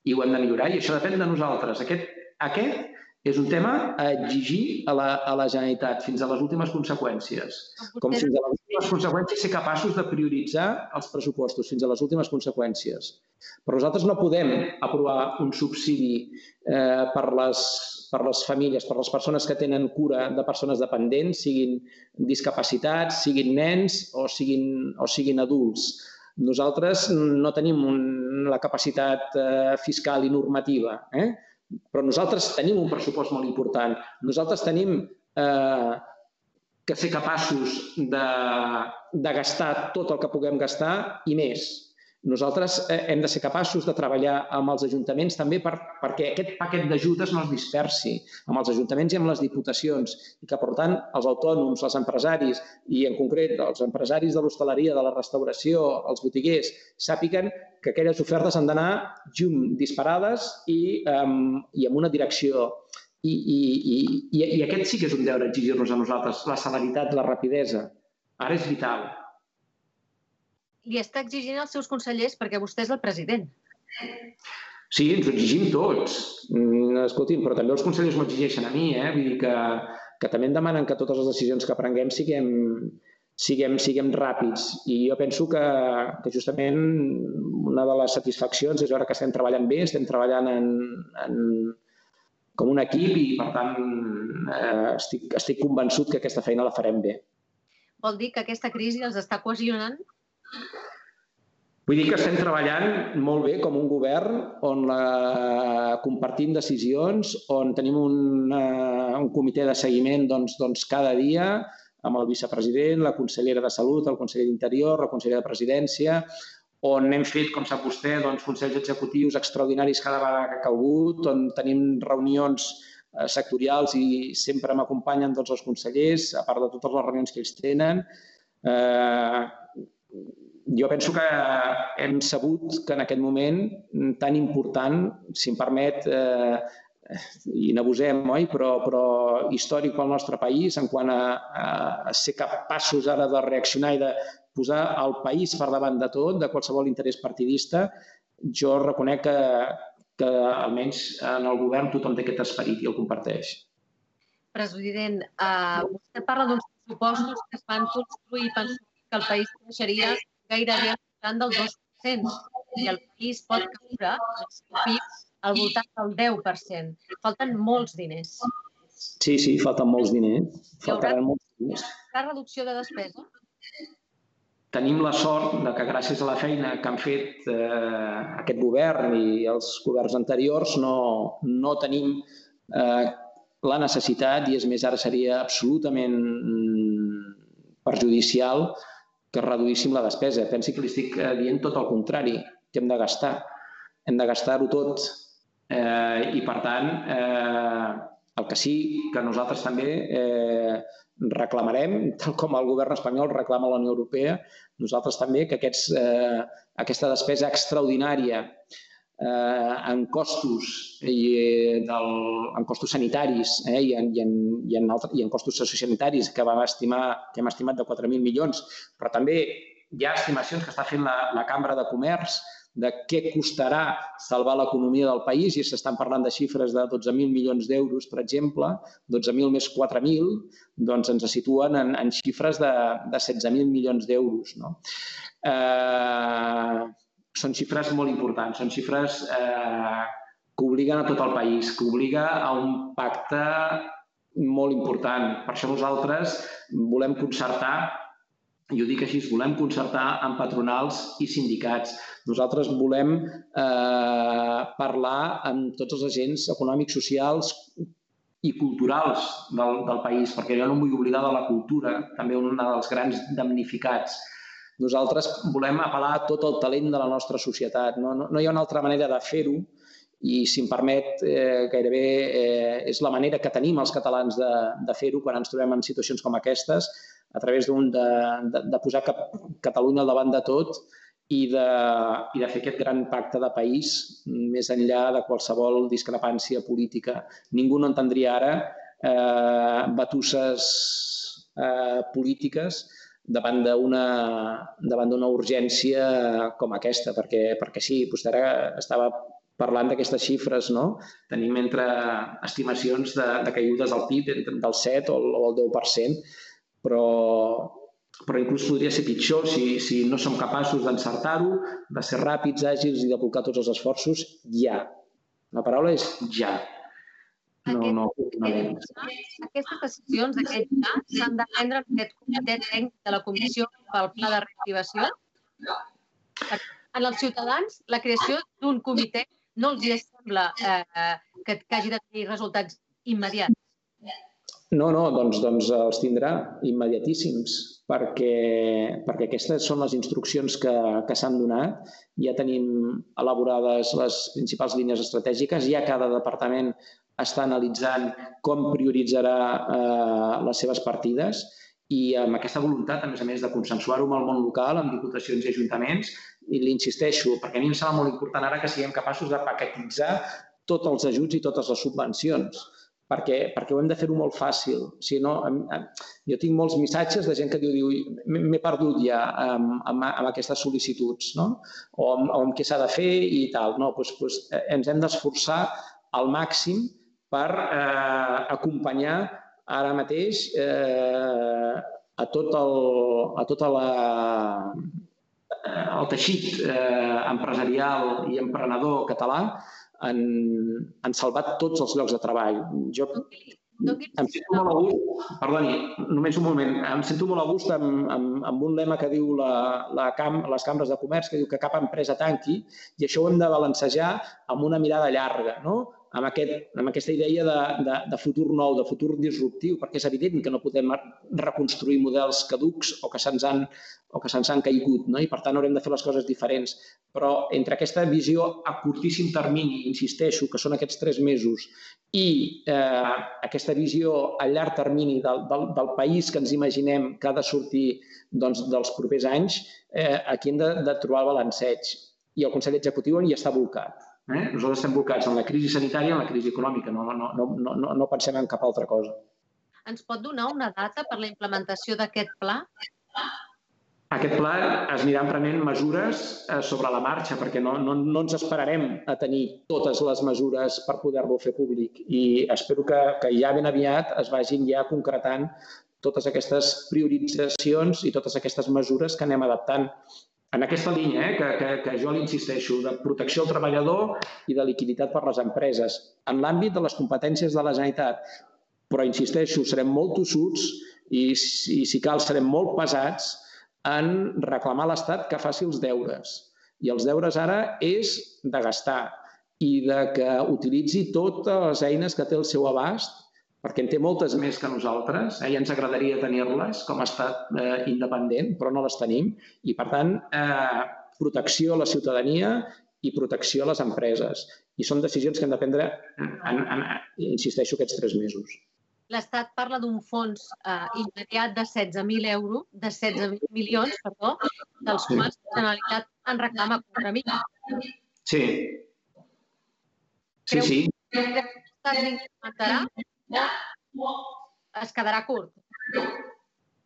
i ho hem de millorar i això depèn de nosaltres. Aquest, aquest és un tema a exigir a la, a la Generalitat fins a les últimes conseqüències. Com fins a les últimes conseqüències ser capaços de prioritzar els pressupostos fins a les últimes conseqüències. Però nosaltres no podem aprovar un subsidi eh, per, les, per les famílies, per les persones que tenen cura de persones dependents, siguin discapacitats, siguin nens o siguin, o siguin adults. Nosaltres no tenim un, la capacitat eh, fiscal i normativa. Eh? Però nosaltres tenim un pressupost molt important. Nosaltres tenim eh, que ser capaços de, de gastar tot el que puguem gastar i més. Nosaltres eh, hem de ser capaços de treballar amb els ajuntaments també per, perquè aquest paquet d'ajudes no es dispersi amb els ajuntaments i amb les diputacions i que, per tant, els autònoms, els empresaris i, en concret, els empresaris de l'hostaleria, de la restauració, els botiguers, sàpiguen que aquelles ofertes han d'anar llum disparades i, um, i amb una direcció. I, i, i, I aquest sí que és un deure exigir-nos a nosaltres, la celeritat, la rapidesa. Ara és vital li està exigint als seus consellers perquè vostè és el president. Sí, ens ho exigim tots. Mm, escolti'm, però també els consellers m'ho exigeixen a mi, eh? Vull dir que, que també em demanen que totes les decisions que prenguem siguem, siguem, siguem ràpids. I jo penso que, que justament una de les satisfaccions és veure que estem treballant bé, estem treballant en, en, com un equip i, per tant, eh, estic, estic convençut que aquesta feina la farem bé. Vol dir que aquesta crisi els està cohesionant Vull dir que estem treballant molt bé com un govern on la, compartim decisions, on tenim un, uh, un comitè de seguiment doncs, doncs cada dia amb el vicepresident, la consellera de Salut, el conseller d'Interior, la consellera de Presidència, on hem fet, com sap vostè, doncs, consells executius extraordinaris cada vegada que ha calgut, on tenim reunions eh, sectorials i sempre m'acompanyen doncs, els consellers, a part de totes les reunions que ells tenen. Eh, jo penso que hem sabut que en aquest moment tan important, si em permet, eh, i n'abusem, oi? Però, però històric pel nostre país en quant a, a ser capaços ara de reaccionar i de posar el país per davant de tot, de qualsevol interès partidista, jo reconec que, que almenys en el govern tothom té aquest esperit i el comparteix. President, uh, vostè parla d'uns pressupostos que es van construir pensant que el país creixeria gairebé al voltant del 2% i el país pot caure al voltant del 10%. Falten molts diners. Sí, sí, falten molts diners. Faltaran molts diners. La reducció de despesa? Tenim la sort de que gràcies a la feina que han fet eh, aquest govern i els governs anteriors no, no tenim eh, la necessitat, i és més, ara seria absolutament perjudicial que reduíssim la despesa. Pensi que li estic eh, dient tot el contrari, que hem de gastar. Hem de gastar-ho tot. Eh, I, per tant, eh, el que sí que nosaltres també eh, reclamarem, tal com el govern espanyol reclama a la Unió Europea, nosaltres també que aquests, eh, aquesta despesa extraordinària eh, en costos i eh, del, en costos sanitaris eh, i, en, i, en, i, en altre, i en costos sociosanitaris que vam estimar que hem estimat de 4.000 milions, però també hi ha estimacions que està fent la, la Cambra de Comerç de què costarà salvar l'economia del país i s'estan parlant de xifres de 12.000 milions d'euros, per exemple, 12.000 més 4.000, doncs ens situen en, en xifres de, de 16.000 milions d'euros. No? Eh, són xifres molt importants, són xifres eh, que obliguen a tot el país, que obliga a un pacte molt important. Per això nosaltres volem concertar i ho dic així, volem concertar amb patronals i sindicats. Nosaltres volem eh, parlar amb tots els agents econòmics, socials i culturals del, del país, perquè jo no em vull oblidar de la cultura, també un dels grans damnificats. Nosaltres volem apel·lar a tot el talent de la nostra societat. No, no, no hi ha una altra manera de fer-ho i, si em permet, eh, gairebé eh, és la manera que tenim els catalans de, de fer-ho quan ens trobem en situacions com aquestes, a través d'un de, de, de posar cap, Catalunya al davant de tot i de, i de fer aquest gran pacte de país més enllà de qualsevol discrepància política. Ningú no entendria ara eh, batusses eh, polítiques davant d'una davant d'una urgència com aquesta, perquè, perquè sí, vostè estava parlant d'aquestes xifres, no? Tenim entre estimacions de, de caigudes al PIB del 7 o el, o el 10%, però, però inclús podria ser pitjor si, si no som capaços d'encertar-ho, de ser ràpids, àgils i de bolcar tots els esforços ja. La paraula és ja. No, no, no. Aquestes decisions d'aquest pla s'han de prendre en aquest comitè tècnic de la Comissió pel Pla de Reactivació? En els ciutadans, la creació d'un comitè no els hi sembla eh, que, que hagi de tenir resultats immediats? No, no, doncs, doncs els tindrà immediatíssims, perquè, perquè aquestes són les instruccions que, que s'han donat. Ja tenim elaborades les principals línies estratègiques, ja cada departament està analitzant com prioritzarà eh, les seves partides i amb aquesta voluntat, a més a més, de consensuar-ho amb el món local, amb diputacions i ajuntaments, i l'insisteixo, perquè a mi em sembla molt important ara que siguem capaços de paquetitzar tots els ajuts i totes les subvencions perquè, perquè ho hem de fer-ho molt fàcil. Si no, jo tinc molts missatges de gent que diu, diu m'he perdut ja amb, amb, amb aquestes sol·licituds, no? o amb, amb què s'ha de fer i tal. No, doncs, doncs ens hem d'esforçar al màxim per eh, acompanyar ara mateix eh, a tot el, a tota la, eh, el teixit eh, empresarial i emprenedor català han, han salvat tots els llocs de treball. Jo em sento molt a gust, perdoni, només un moment, em sento molt a gust amb, amb, amb un lema que diu la, la cam, les cambres de comerç, que diu que cap empresa tanqui, i això ho hem de balancejar amb una mirada llarga, no? Amb, aquest, amb aquesta idea de, de, de futur nou, de futur disruptiu, perquè és evident que no podem reconstruir models caducs o que se'ns han, o que se'ns han caigut, no? i per tant haurem de fer les coses diferents. Però entre aquesta visió a curtíssim termini, insisteixo, que són aquests tres mesos, i eh, aquesta visió a llarg termini del, del, del país que ens imaginem que ha de sortir doncs, dels propers anys, eh, aquí hem de, de trobar el balanceig. I el Consell Executiu hi està volcat Eh? Nosaltres estem volcats en la crisi sanitària en la crisi econòmica, no, no, no, no, no pensem en cap altra cosa. Ens pot donar una data per la implementació d'aquest pla? Aquest pla es aniran prenent mesures eh, sobre la marxa, perquè no, no, no ens esperarem a tenir totes les mesures per poder-lo fer públic. I espero que, que ja ben aviat es vagin ja concretant totes aquestes prioritzacions i totes aquestes mesures que anem adaptant en aquesta línia eh, que, que, que jo li insisteixo, de protecció al treballador i de liquiditat per les empreses, en l'àmbit de les competències de la Generalitat. Però, insisteixo, serem molt tossuts i, i si cal, serem molt pesats en reclamar a l'Estat que faci els deures. I els deures ara és de gastar i de que utilitzi totes les eines que té al seu abast perquè en té moltes més que nosaltres eh, i ens agradaria tenir-les com a estat eh, independent, però no les tenim. I, per tant, eh, protecció a la ciutadania i protecció a les empreses. I són decisions que hem de prendre, en, en, en, insisteixo, aquests tres mesos. L'Estat parla d'un fons eh, immediat de 16.000 euros, de 16 milions, perdó, dels quals la Generalitat en reclama 4.000. Sí. Sí, sí. que l'Estat es quedarà curt.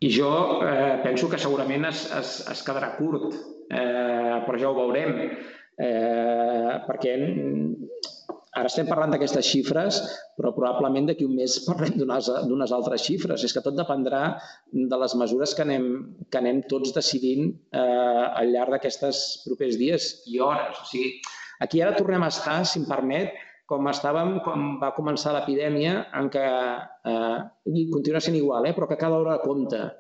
I jo eh, penso que segurament es, es, es quedarà curt, eh, però ja ho veurem, eh, perquè ara estem parlant d'aquestes xifres, però probablement d'aquí un mes parlem d'unes altres xifres. És que tot dependrà de les mesures que anem, que anem tots decidint eh, al llarg d'aquestes propers dies i hores. O sigui, aquí ara tornem a estar, si em permet, com estàvem quan va començar l'epidèmia, en què, eh, continua sent igual, eh, però que cada hora compta.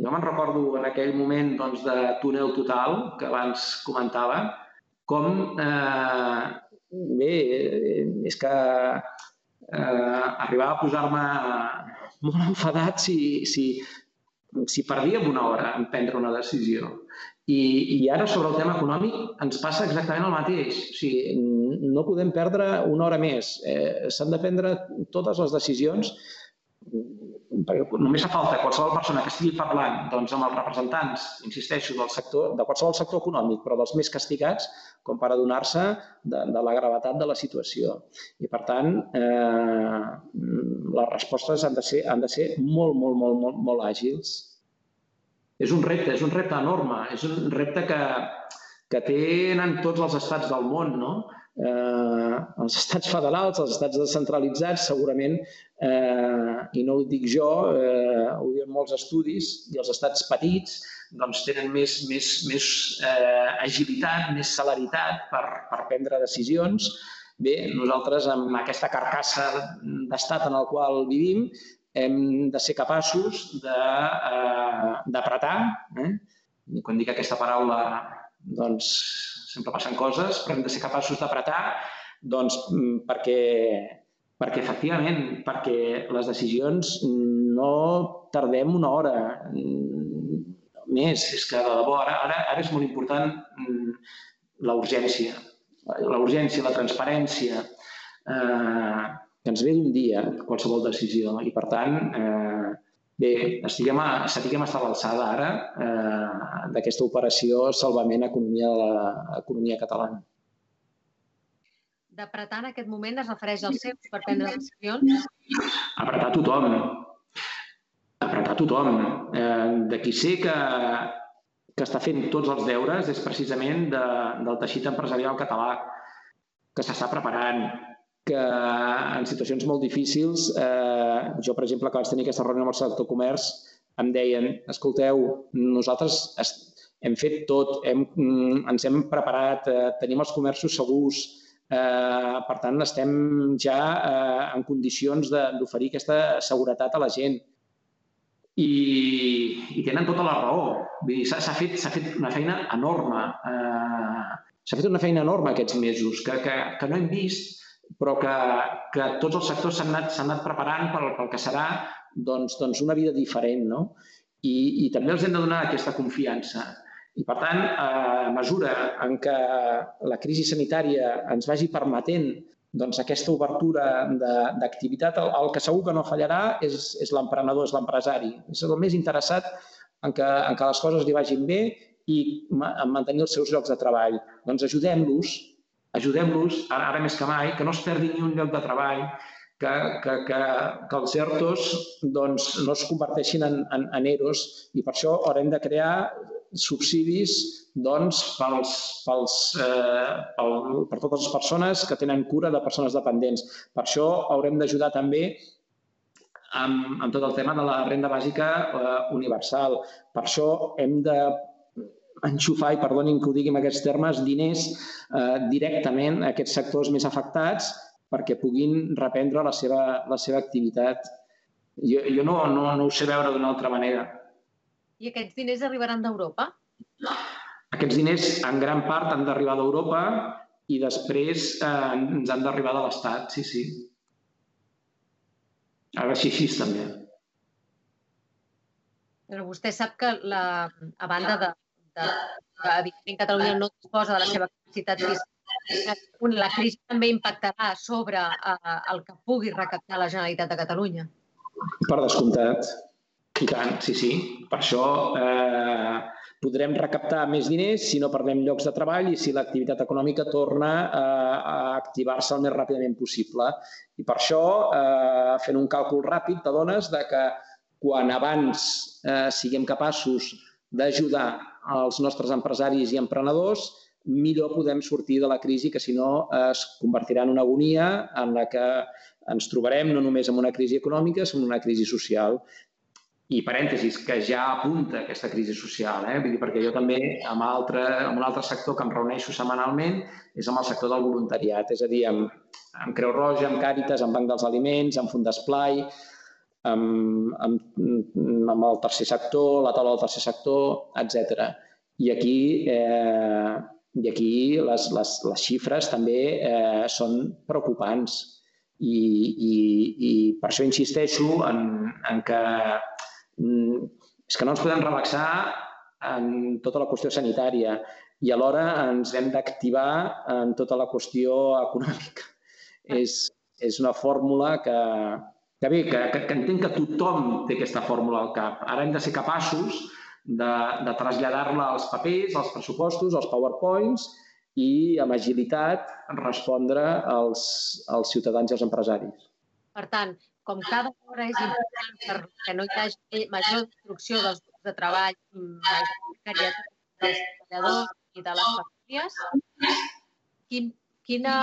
Jo me'n recordo en aquell moment doncs, de túnel total que abans comentava, com eh, bé, és que eh, arribava a posar-me molt enfadat si, si, si perdíem una hora en prendre una decisió. I, I ara, sobre el tema econòmic, ens passa exactament el mateix. O sigui, no podem perdre una hora més. Eh, S'han de prendre totes les decisions perquè només fa falta qualsevol persona que estigui parlant doncs, amb els representants, insisteixo, del sector, de qualsevol sector econòmic, però dels més castigats, com per adonar-se de, de la gravetat de la situació. I, per tant, eh, les respostes han de ser, han de ser molt, molt, molt, molt, molt àgils. És un repte, és un repte enorme, és un repte que, que tenen tots els estats del món, no? eh, els estats federals, els estats descentralitzats, segurament, eh, i no ho dic jo, eh, ho diuen molts estudis, i els estats petits doncs, tenen més, més, més eh, agilitat, més celeritat per, per prendre decisions. Bé, nosaltres, amb aquesta carcassa d'estat en el qual vivim, hem de ser capaços d'apretar, eh, eh? i quan dic aquesta paraula, doncs sempre passen coses, però hem de ser capaços d'apretar doncs, mm, perquè, perquè efectivament, perquè les decisions no tardem una hora mm, més. És que de debò, ara, ara, ara és molt important mm, la urgència, la urgència, la transparència, eh, que ens ve d'un dia qualsevol decisió i, per tant, eh, Bé, estiguem a, estiguem a estar a l'alçada ara eh, d'aquesta operació salvament economia, de l'economia catalana. D'apretar en aquest moment es refereix als seus per prendre decisions? Apretar tothom. Apretar tothom. Eh, de qui sé que, que està fent tots els deures és precisament de, del teixit empresarial català, que s'està preparant, que en situacions molt difícils, eh, jo, per exemple, que vaig tenir aquesta reunió amb el sector comerç, em deien, escolteu, nosaltres hem fet tot, hem, mm, ens hem preparat, eh, tenim els comerços segurs, eh, per tant, estem ja eh, en condicions d'oferir aquesta seguretat a la gent. I, i tenen tota la raó. S'ha fet, fet una feina enorme. Eh, S'ha fet una feina enorme aquests mesos que, que, que no hem vist però que, que tots els sectors s'han anat, anat preparant pel, pel que serà doncs, doncs una vida diferent. No? I, I també els hem de donar aquesta confiança. I, per tant, a mesura en què la crisi sanitària ens vagi permetent doncs, aquesta obertura d'activitat, el, el que segur que no fallarà és, és l'emprenedor, és l'empresari. És el més interessat en que, en que les coses li vagin bé i en mantenir els seus llocs de treball. Doncs ajudem-los ajudem-los, ara, ara més que mai, que no es perdi ni un lloc de treball, que, que, que, que els ERTOs doncs, no es converteixin en, en, en EROs i per això haurem de crear subsidis doncs, pels, pels, eh, pel, per totes les persones que tenen cura de persones dependents. Per això haurem d'ajudar també amb, amb tot el tema de la renda bàsica eh, universal. Per això hem de enxufar, i perdonin que ho digui en aquests termes, diners eh, directament a aquests sectors més afectats perquè puguin reprendre la seva, la seva activitat. Jo, jo no, no, no ho sé veure d'una altra manera. I aquests diners arribaran d'Europa? Aquests diners, en gran part, han d'arribar d'Europa i després eh, ens han d'arribar de l'Estat, sí, sí. Ara sí, així també. Però vostè sap que la, a banda de, de, que evidentment Catalunya no disposa de la seva capacitat fiscal, la crisi també impactarà sobre eh, el que pugui recaptar la Generalitat de Catalunya. Per descomptat. I tant, sí, sí. Per això eh, podrem recaptar més diners si no perdem llocs de treball i si l'activitat econòmica torna eh, a activar-se el més ràpidament possible. I per això, eh, fent un càlcul ràpid, t'adones de que quan abans eh, siguem capaços d'ajudar els nostres empresaris i emprenedors, millor podem sortir de la crisi que si no es convertirà en una agonia en la que ens trobarem no només en una crisi econòmica, sinó en una crisi social. I parèntesis, que ja apunta aquesta crisi social, eh? Vull dir, perquè jo també, amb, altre, amb un altre sector que em reuneixo setmanalment, és amb el sector del voluntariat, és a dir, amb, amb Creu Roja, amb Càritas, amb Banc dels Aliments, amb Fundesplai, amb, amb, amb el tercer sector, la taula del tercer sector, etc. I aquí, eh, i aquí les, les, les xifres també eh, són preocupants. I, i, i per això insisteixo en, en que mm, és que no ens podem relaxar en tota la qüestió sanitària i alhora ens hem d'activar en tota la qüestió econòmica. És, és una fórmula que, que bé, que, que, que entenc que tothom té aquesta fórmula al cap. Ara hem de ser capaços de, de traslladar-la als papers, als pressupostos, als powerpoints i amb agilitat respondre als, als ciutadans i als empresaris. Per tant, com cada hora és important perquè no hi hagi major destrucció dels grups de treball, major dels treballadors i de les famílies, quin, quina,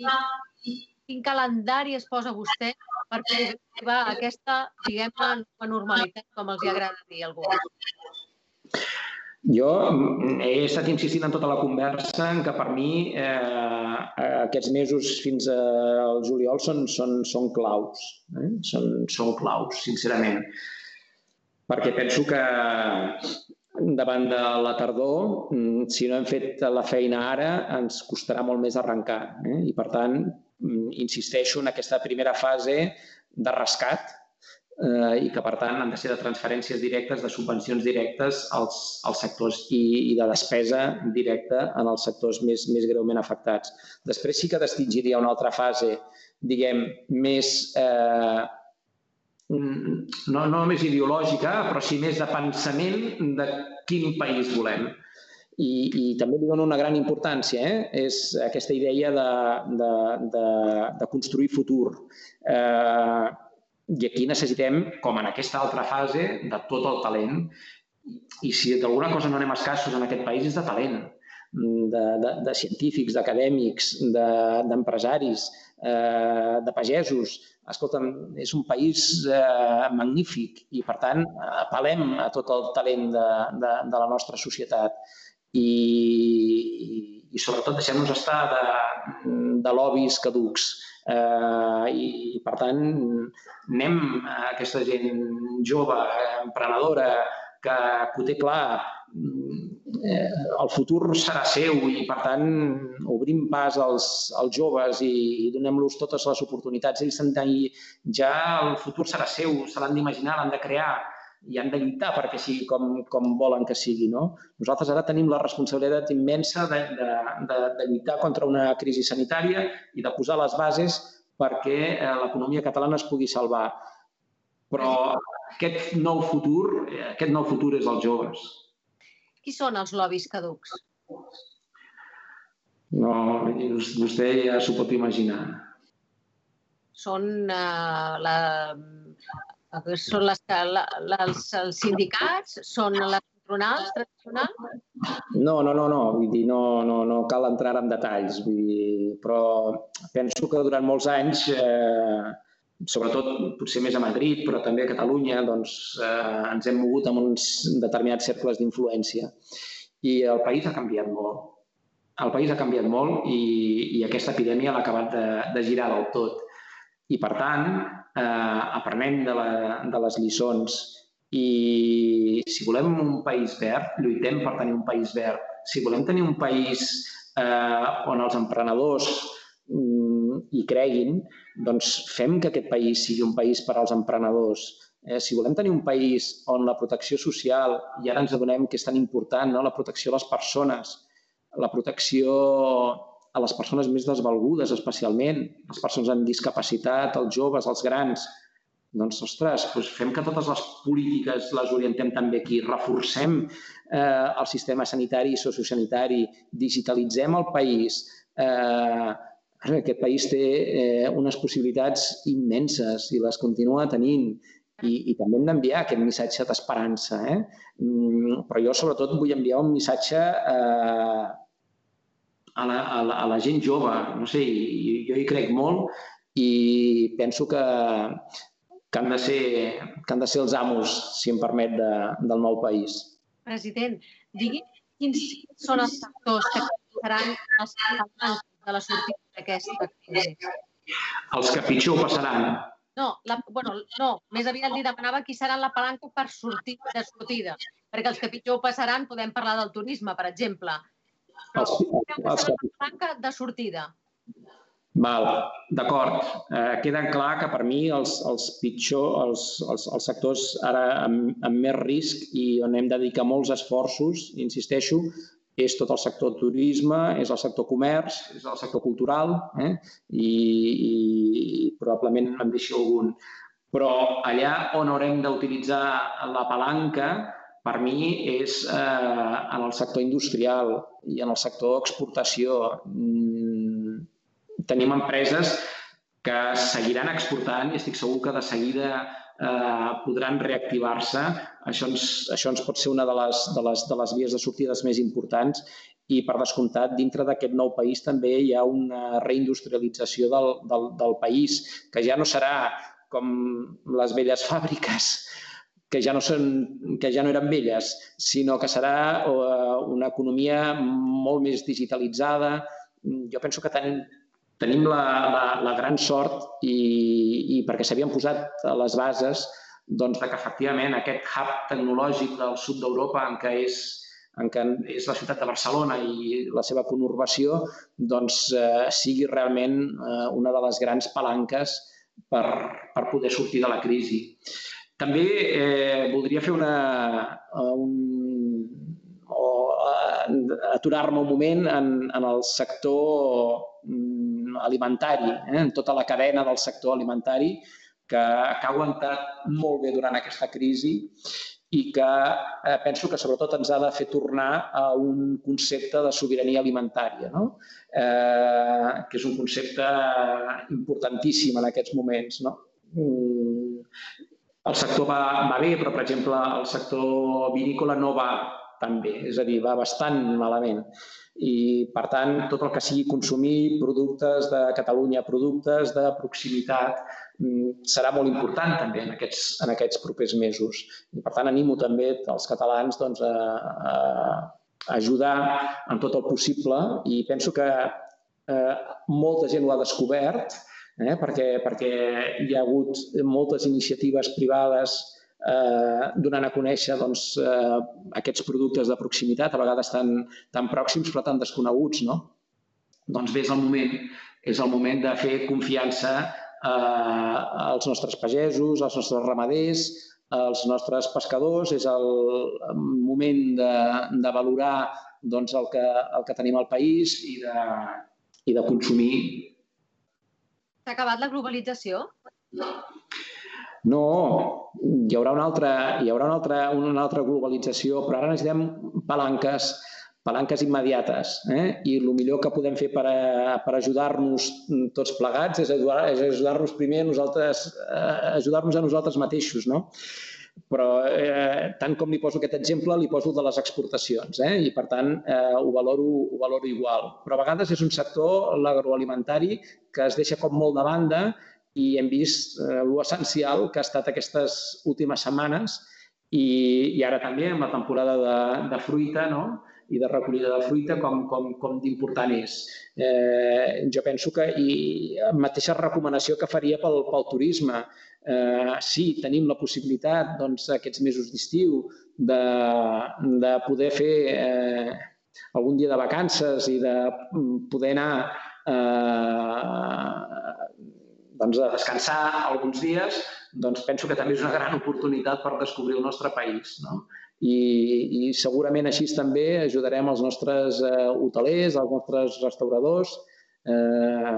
quin calendari es posa vostè per poder arribar a aquesta, diguem-ne, normalitat, com els agrada dir a alguns? Jo he estat insistint en tota la conversa en que per mi eh, aquests mesos fins al juliol són, són, són claus. Eh? Són, són claus, sincerament. Perquè penso que davant de la tardor, mm, si no hem fet la feina ara, ens costarà molt més arrencar. Eh? I, per tant, mm, insisteixo en aquesta primera fase de rescat, eh, i que, per tant, han de ser de transferències directes, de subvencions directes als, als sectors i, i de despesa directa en els sectors més, més greument afectats. Després sí que distingiria una altra fase, diguem, més... Eh, no, no més ideològica, però sí més de pensament de quin país volem. I, i també li dono una gran importància, eh? és aquesta idea de, de, de, de construir futur. Eh, i aquí necessitem, com en aquesta altra fase, de tot el talent. I si d'alguna cosa no anem escassos en aquest país és de talent, de, de, de científics, d'acadèmics, d'empresaris, de, eh, de pagesos. Escolta'm, és un país eh, magnífic i, per tant, apel·lem a tot el talent de, de, de la nostra societat. I, i, i sobretot deixem-nos estar de, de lobbies caducs Eh, i, per tant, anem a aquesta gent jove, emprenedora, que, ho té clar, eh, el futur serà seu i, per tant, obrim pas als, als joves i, i donem-los totes les oportunitats. Ells s'han ja el futur serà seu, se l'han d'imaginar, l'han de crear i han de lluitar perquè sigui com, com volen que sigui. No? Nosaltres ara tenim la responsabilitat immensa de, de, de, de lluitar contra una crisi sanitària i de posar les bases perquè eh, l'economia catalana es pugui salvar. Però aquest nou futur, aquest nou futur és els joves. Qui són els lobbies caducs? No, vostè ja s'ho pot imaginar. Són uh, la, són les, la, les, els sindicats? Són les patronals tradicionals? No, no, no, no. Vull dir, no, no, no cal entrar en detalls. Vull dir, però penso que durant molts anys, eh, sobretot potser més a Madrid, però també a Catalunya, doncs, eh, ens hem mogut en uns determinats cercles d'influència. I el país ha canviat molt. El país ha canviat molt i, i aquesta epidèmia l'ha acabat de, de girar del tot. I, per tant, eh, aprenem de, la, de les lliçons i si volem un país verd, lluitem per tenir un país verd. Si volem tenir un país eh, on els emprenedors mm, hi creguin, doncs fem que aquest país sigui un país per als emprenedors. Eh, si volem tenir un país on la protecció social, i ara ens adonem que és tan important, no? la protecció de les persones, la protecció a les persones més desvalgudes, especialment, les persones amb discapacitat, els joves, els grans. Doncs, ostres, doncs fem que totes les polítiques les orientem també aquí, reforcem eh, el sistema sanitari i sociosanitari, digitalitzem el país. Eh, aquest país té eh, unes possibilitats immenses i les continua tenint i, i també hem d'enviar aquest missatge d'esperança. Eh? Mm, però jo, sobretot, vull enviar un missatge eh, a la, a la, a la gent jove. No sé, jo hi crec molt i penso que, que, han de ser, que han de ser els amos, si em permet, de, del nou país. President, digui quins són els sectors que seran els de la sortida d'aquesta crisi? Els que pitjor passaran No, la, bueno, no, més aviat li demanava qui serà la palanca per sortir de sortida, perquè els que pitjor passaran podem parlar del turisme, per exemple. Però Els- la palanca de sortida. Val, d'acord. Eh, queda clar que per mi els, els pitjor, els, els, els sectors ara amb, amb més risc i on hem de dedicar molts esforços, insisteixo, és tot el sector turisme, és el sector comerç, és el sector cultural eh? I, i probablement em deixi algun. Però allà on haurem d'utilitzar la palanca, per mi és eh, en el sector industrial i en el sector exportació. Mm, tenim empreses que seguiran exportant i estic segur que de seguida eh, podran reactivar-se. Això, ens, això ens pot ser una de les, de, les, de les vies de sortides més importants i, per descomptat, dintre d'aquest nou país també hi ha una reindustrialització del, del, del país, que ja no serà com les velles fàbriques, que ja no, són, que ja no eren velles, sinó que serà eh, una economia molt més digitalitzada. Jo penso que tenim, tenim la, la, la gran sort i, i perquè s'havien posat a les bases doncs, que efectivament aquest hub tecnològic del sud d'Europa en què és en què és la ciutat de Barcelona i la seva conurbació, doncs eh, sigui realment eh, una de les grans palanques per, per poder sortir de la crisi. També eh, voldria fer una, un, o eh, aturar-me un moment en, en el sector mm, alimentari, eh, en tota la cadena del sector alimentari, que, que ha aguantat molt bé durant aquesta crisi i que eh, penso que sobretot ens ha de fer tornar a un concepte de sobirania alimentària, no? eh, que és un concepte importantíssim en aquests moments. No? Mm, el sector va, va bé, però, per exemple, el sector vinícola no va tan bé, és a dir, va bastant malament. I, per tant, tot el que sigui consumir productes de Catalunya, productes de proximitat, serà molt important també en aquests, en aquests propers mesos. I, per tant, animo també els catalans doncs, a, a ajudar en tot el possible i penso que eh, molta gent ho ha descobert eh, perquè, perquè hi ha hagut moltes iniciatives privades eh, donant a conèixer doncs, eh, aquests productes de proximitat, a vegades tan, tan pròxims però tan desconeguts. No? Doncs bé, és el moment, és el moment de fer confiança eh, als nostres pagesos, als nostres ramaders, als nostres pescadors. És el moment de, de valorar doncs, el, que, el que tenim al país i de, i de consumir S'ha acabat la globalització? No, hi haurà una altra, hi haurà una altra, una altra globalització, però ara necessitem palanques, palanques immediates. Eh? I el millor que podem fer per, a, per ajudar-nos tots plegats és ajudar-nos primer a nosaltres, a ajudar-nos a nosaltres mateixos. No? Però eh, tant com li poso aquest exemple, li poso de les exportacions eh? i, per tant, eh, ho, valoro, ho valoro igual. Però a vegades és un sector, l'agroalimentari, que es deixa com molt de banda i hem vist eh, l'essencial que ha estat aquestes últimes setmanes i, i ara també amb la temporada de, de fruita no? i de recollida de fruita com, com, com d'important és. Eh, jo penso que, i mateixa recomanació que faria pel, pel turisme, eh, sí, tenim la possibilitat doncs, aquests mesos d'estiu de, de poder fer eh, algun dia de vacances i de poder anar eh, doncs, a descansar alguns dies, doncs penso que també és una gran oportunitat per descobrir el nostre país. No? I, I segurament així també ajudarem els nostres eh, hotelers, els nostres restauradors. Eh,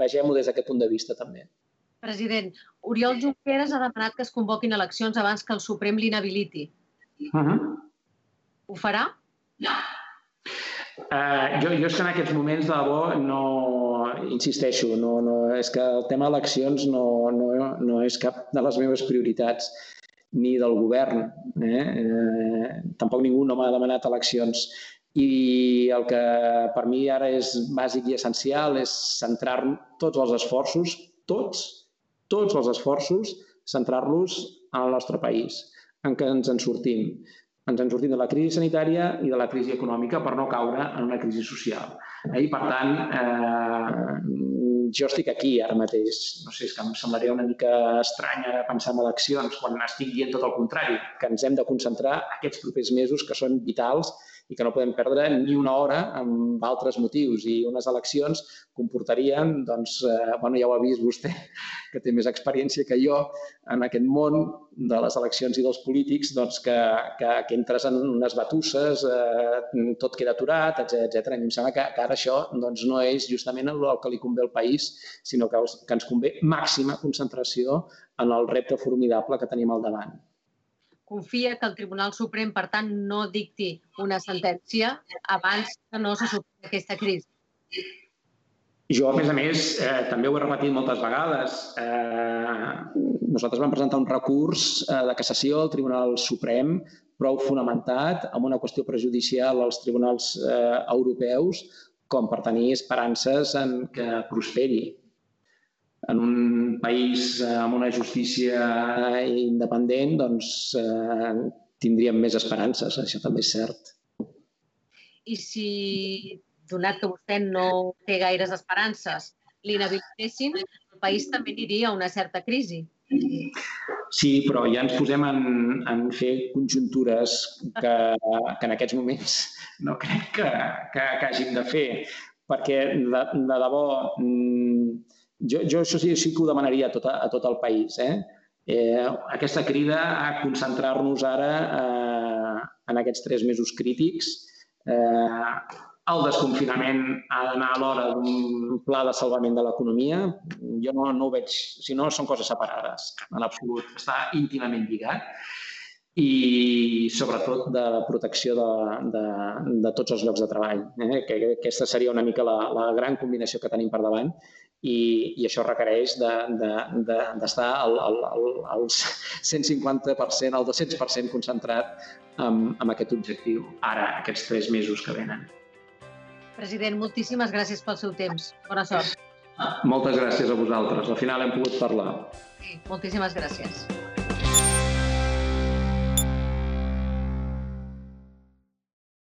Vegem-ho des d'aquest punt de vista també. President, Oriol Junqueras ha demanat que es convoquin eleccions abans que el Suprem l'inhabiliti. Uh -huh. Ho farà? No. Uh, jo, jo és que en aquests moments, de debò, no, insisteixo, no, no, és que el tema eleccions no, no, no és cap de les meves prioritats ni del govern. Eh? Eh, tampoc ningú no m'ha demanat eleccions. I el que per mi ara és bàsic i essencial és centrar tots els esforços, tots, tots els esforços, centrar-los en el nostre país, en què ens en sortim ens en sortim de la crisi sanitària i de la crisi econòmica per no caure en una crisi social. I, per tant, eh, jo estic aquí ara mateix. No sé, és que em semblaria una mica estrany ara pensar en eleccions quan estic dient tot el contrari, que ens hem de concentrar aquests propers mesos que són vitals i que no podem perdre ni una hora amb altres motius. I unes eleccions comportarien, doncs, eh, bueno, ja ho ha vist vostè, que té més experiència que jo en aquest món de les eleccions i dels polítics, doncs, que, que, que entres en unes batusses, eh, tot queda aturat, etc. I em sembla que, que ara això doncs, no és justament el, que li convé al país, sinó que, els, que ens convé màxima concentració en el repte formidable que tenim al davant confia que el Tribunal Suprem, per tant, no dicti una sentència abans que no se superi aquesta crisi. Jo, a més a més, eh, també ho he repetit moltes vegades. Eh, nosaltres vam presentar un recurs eh, de cassació al Tribunal Suprem prou fonamentat amb una qüestió prejudicial als tribunals eh, europeus com per tenir esperances en que prosperi en un país eh, amb una justícia independent, doncs eh, tindríem més esperances, això també és cert. I si, donat que vostè no té gaires esperances, l'inhabilitessin, el país també aniria a una certa crisi. Sí, però ja ens posem en, en fer conjuntures que, que en aquests moments no crec que, que, que hàgim de fer, perquè de, de debò mm, jo, jo això sí, sí que ho demanaria a tot, a tot el país. Eh? Eh, aquesta crida a concentrar-nos ara eh, en aquests tres mesos crítics. Eh, el desconfinament ha d'anar a l'hora d'un pla de salvament de l'economia. Jo no, no ho veig, si no, són coses separades, en absolut. Està íntimament lligat i sobretot de protecció de, de, de tots els llocs de treball. Eh? Que, que aquesta seria una mica la, la gran combinació que tenim per davant i, i això requereix d'estar de, de, de, al, al, al 150%, al 200% concentrat en, en aquest objectiu, ara, aquests tres mesos que venen. President, moltíssimes gràcies pel seu temps. Bona sort. Moltes gràcies a vosaltres. Al final hem pogut parlar. Sí, moltíssimes gràcies.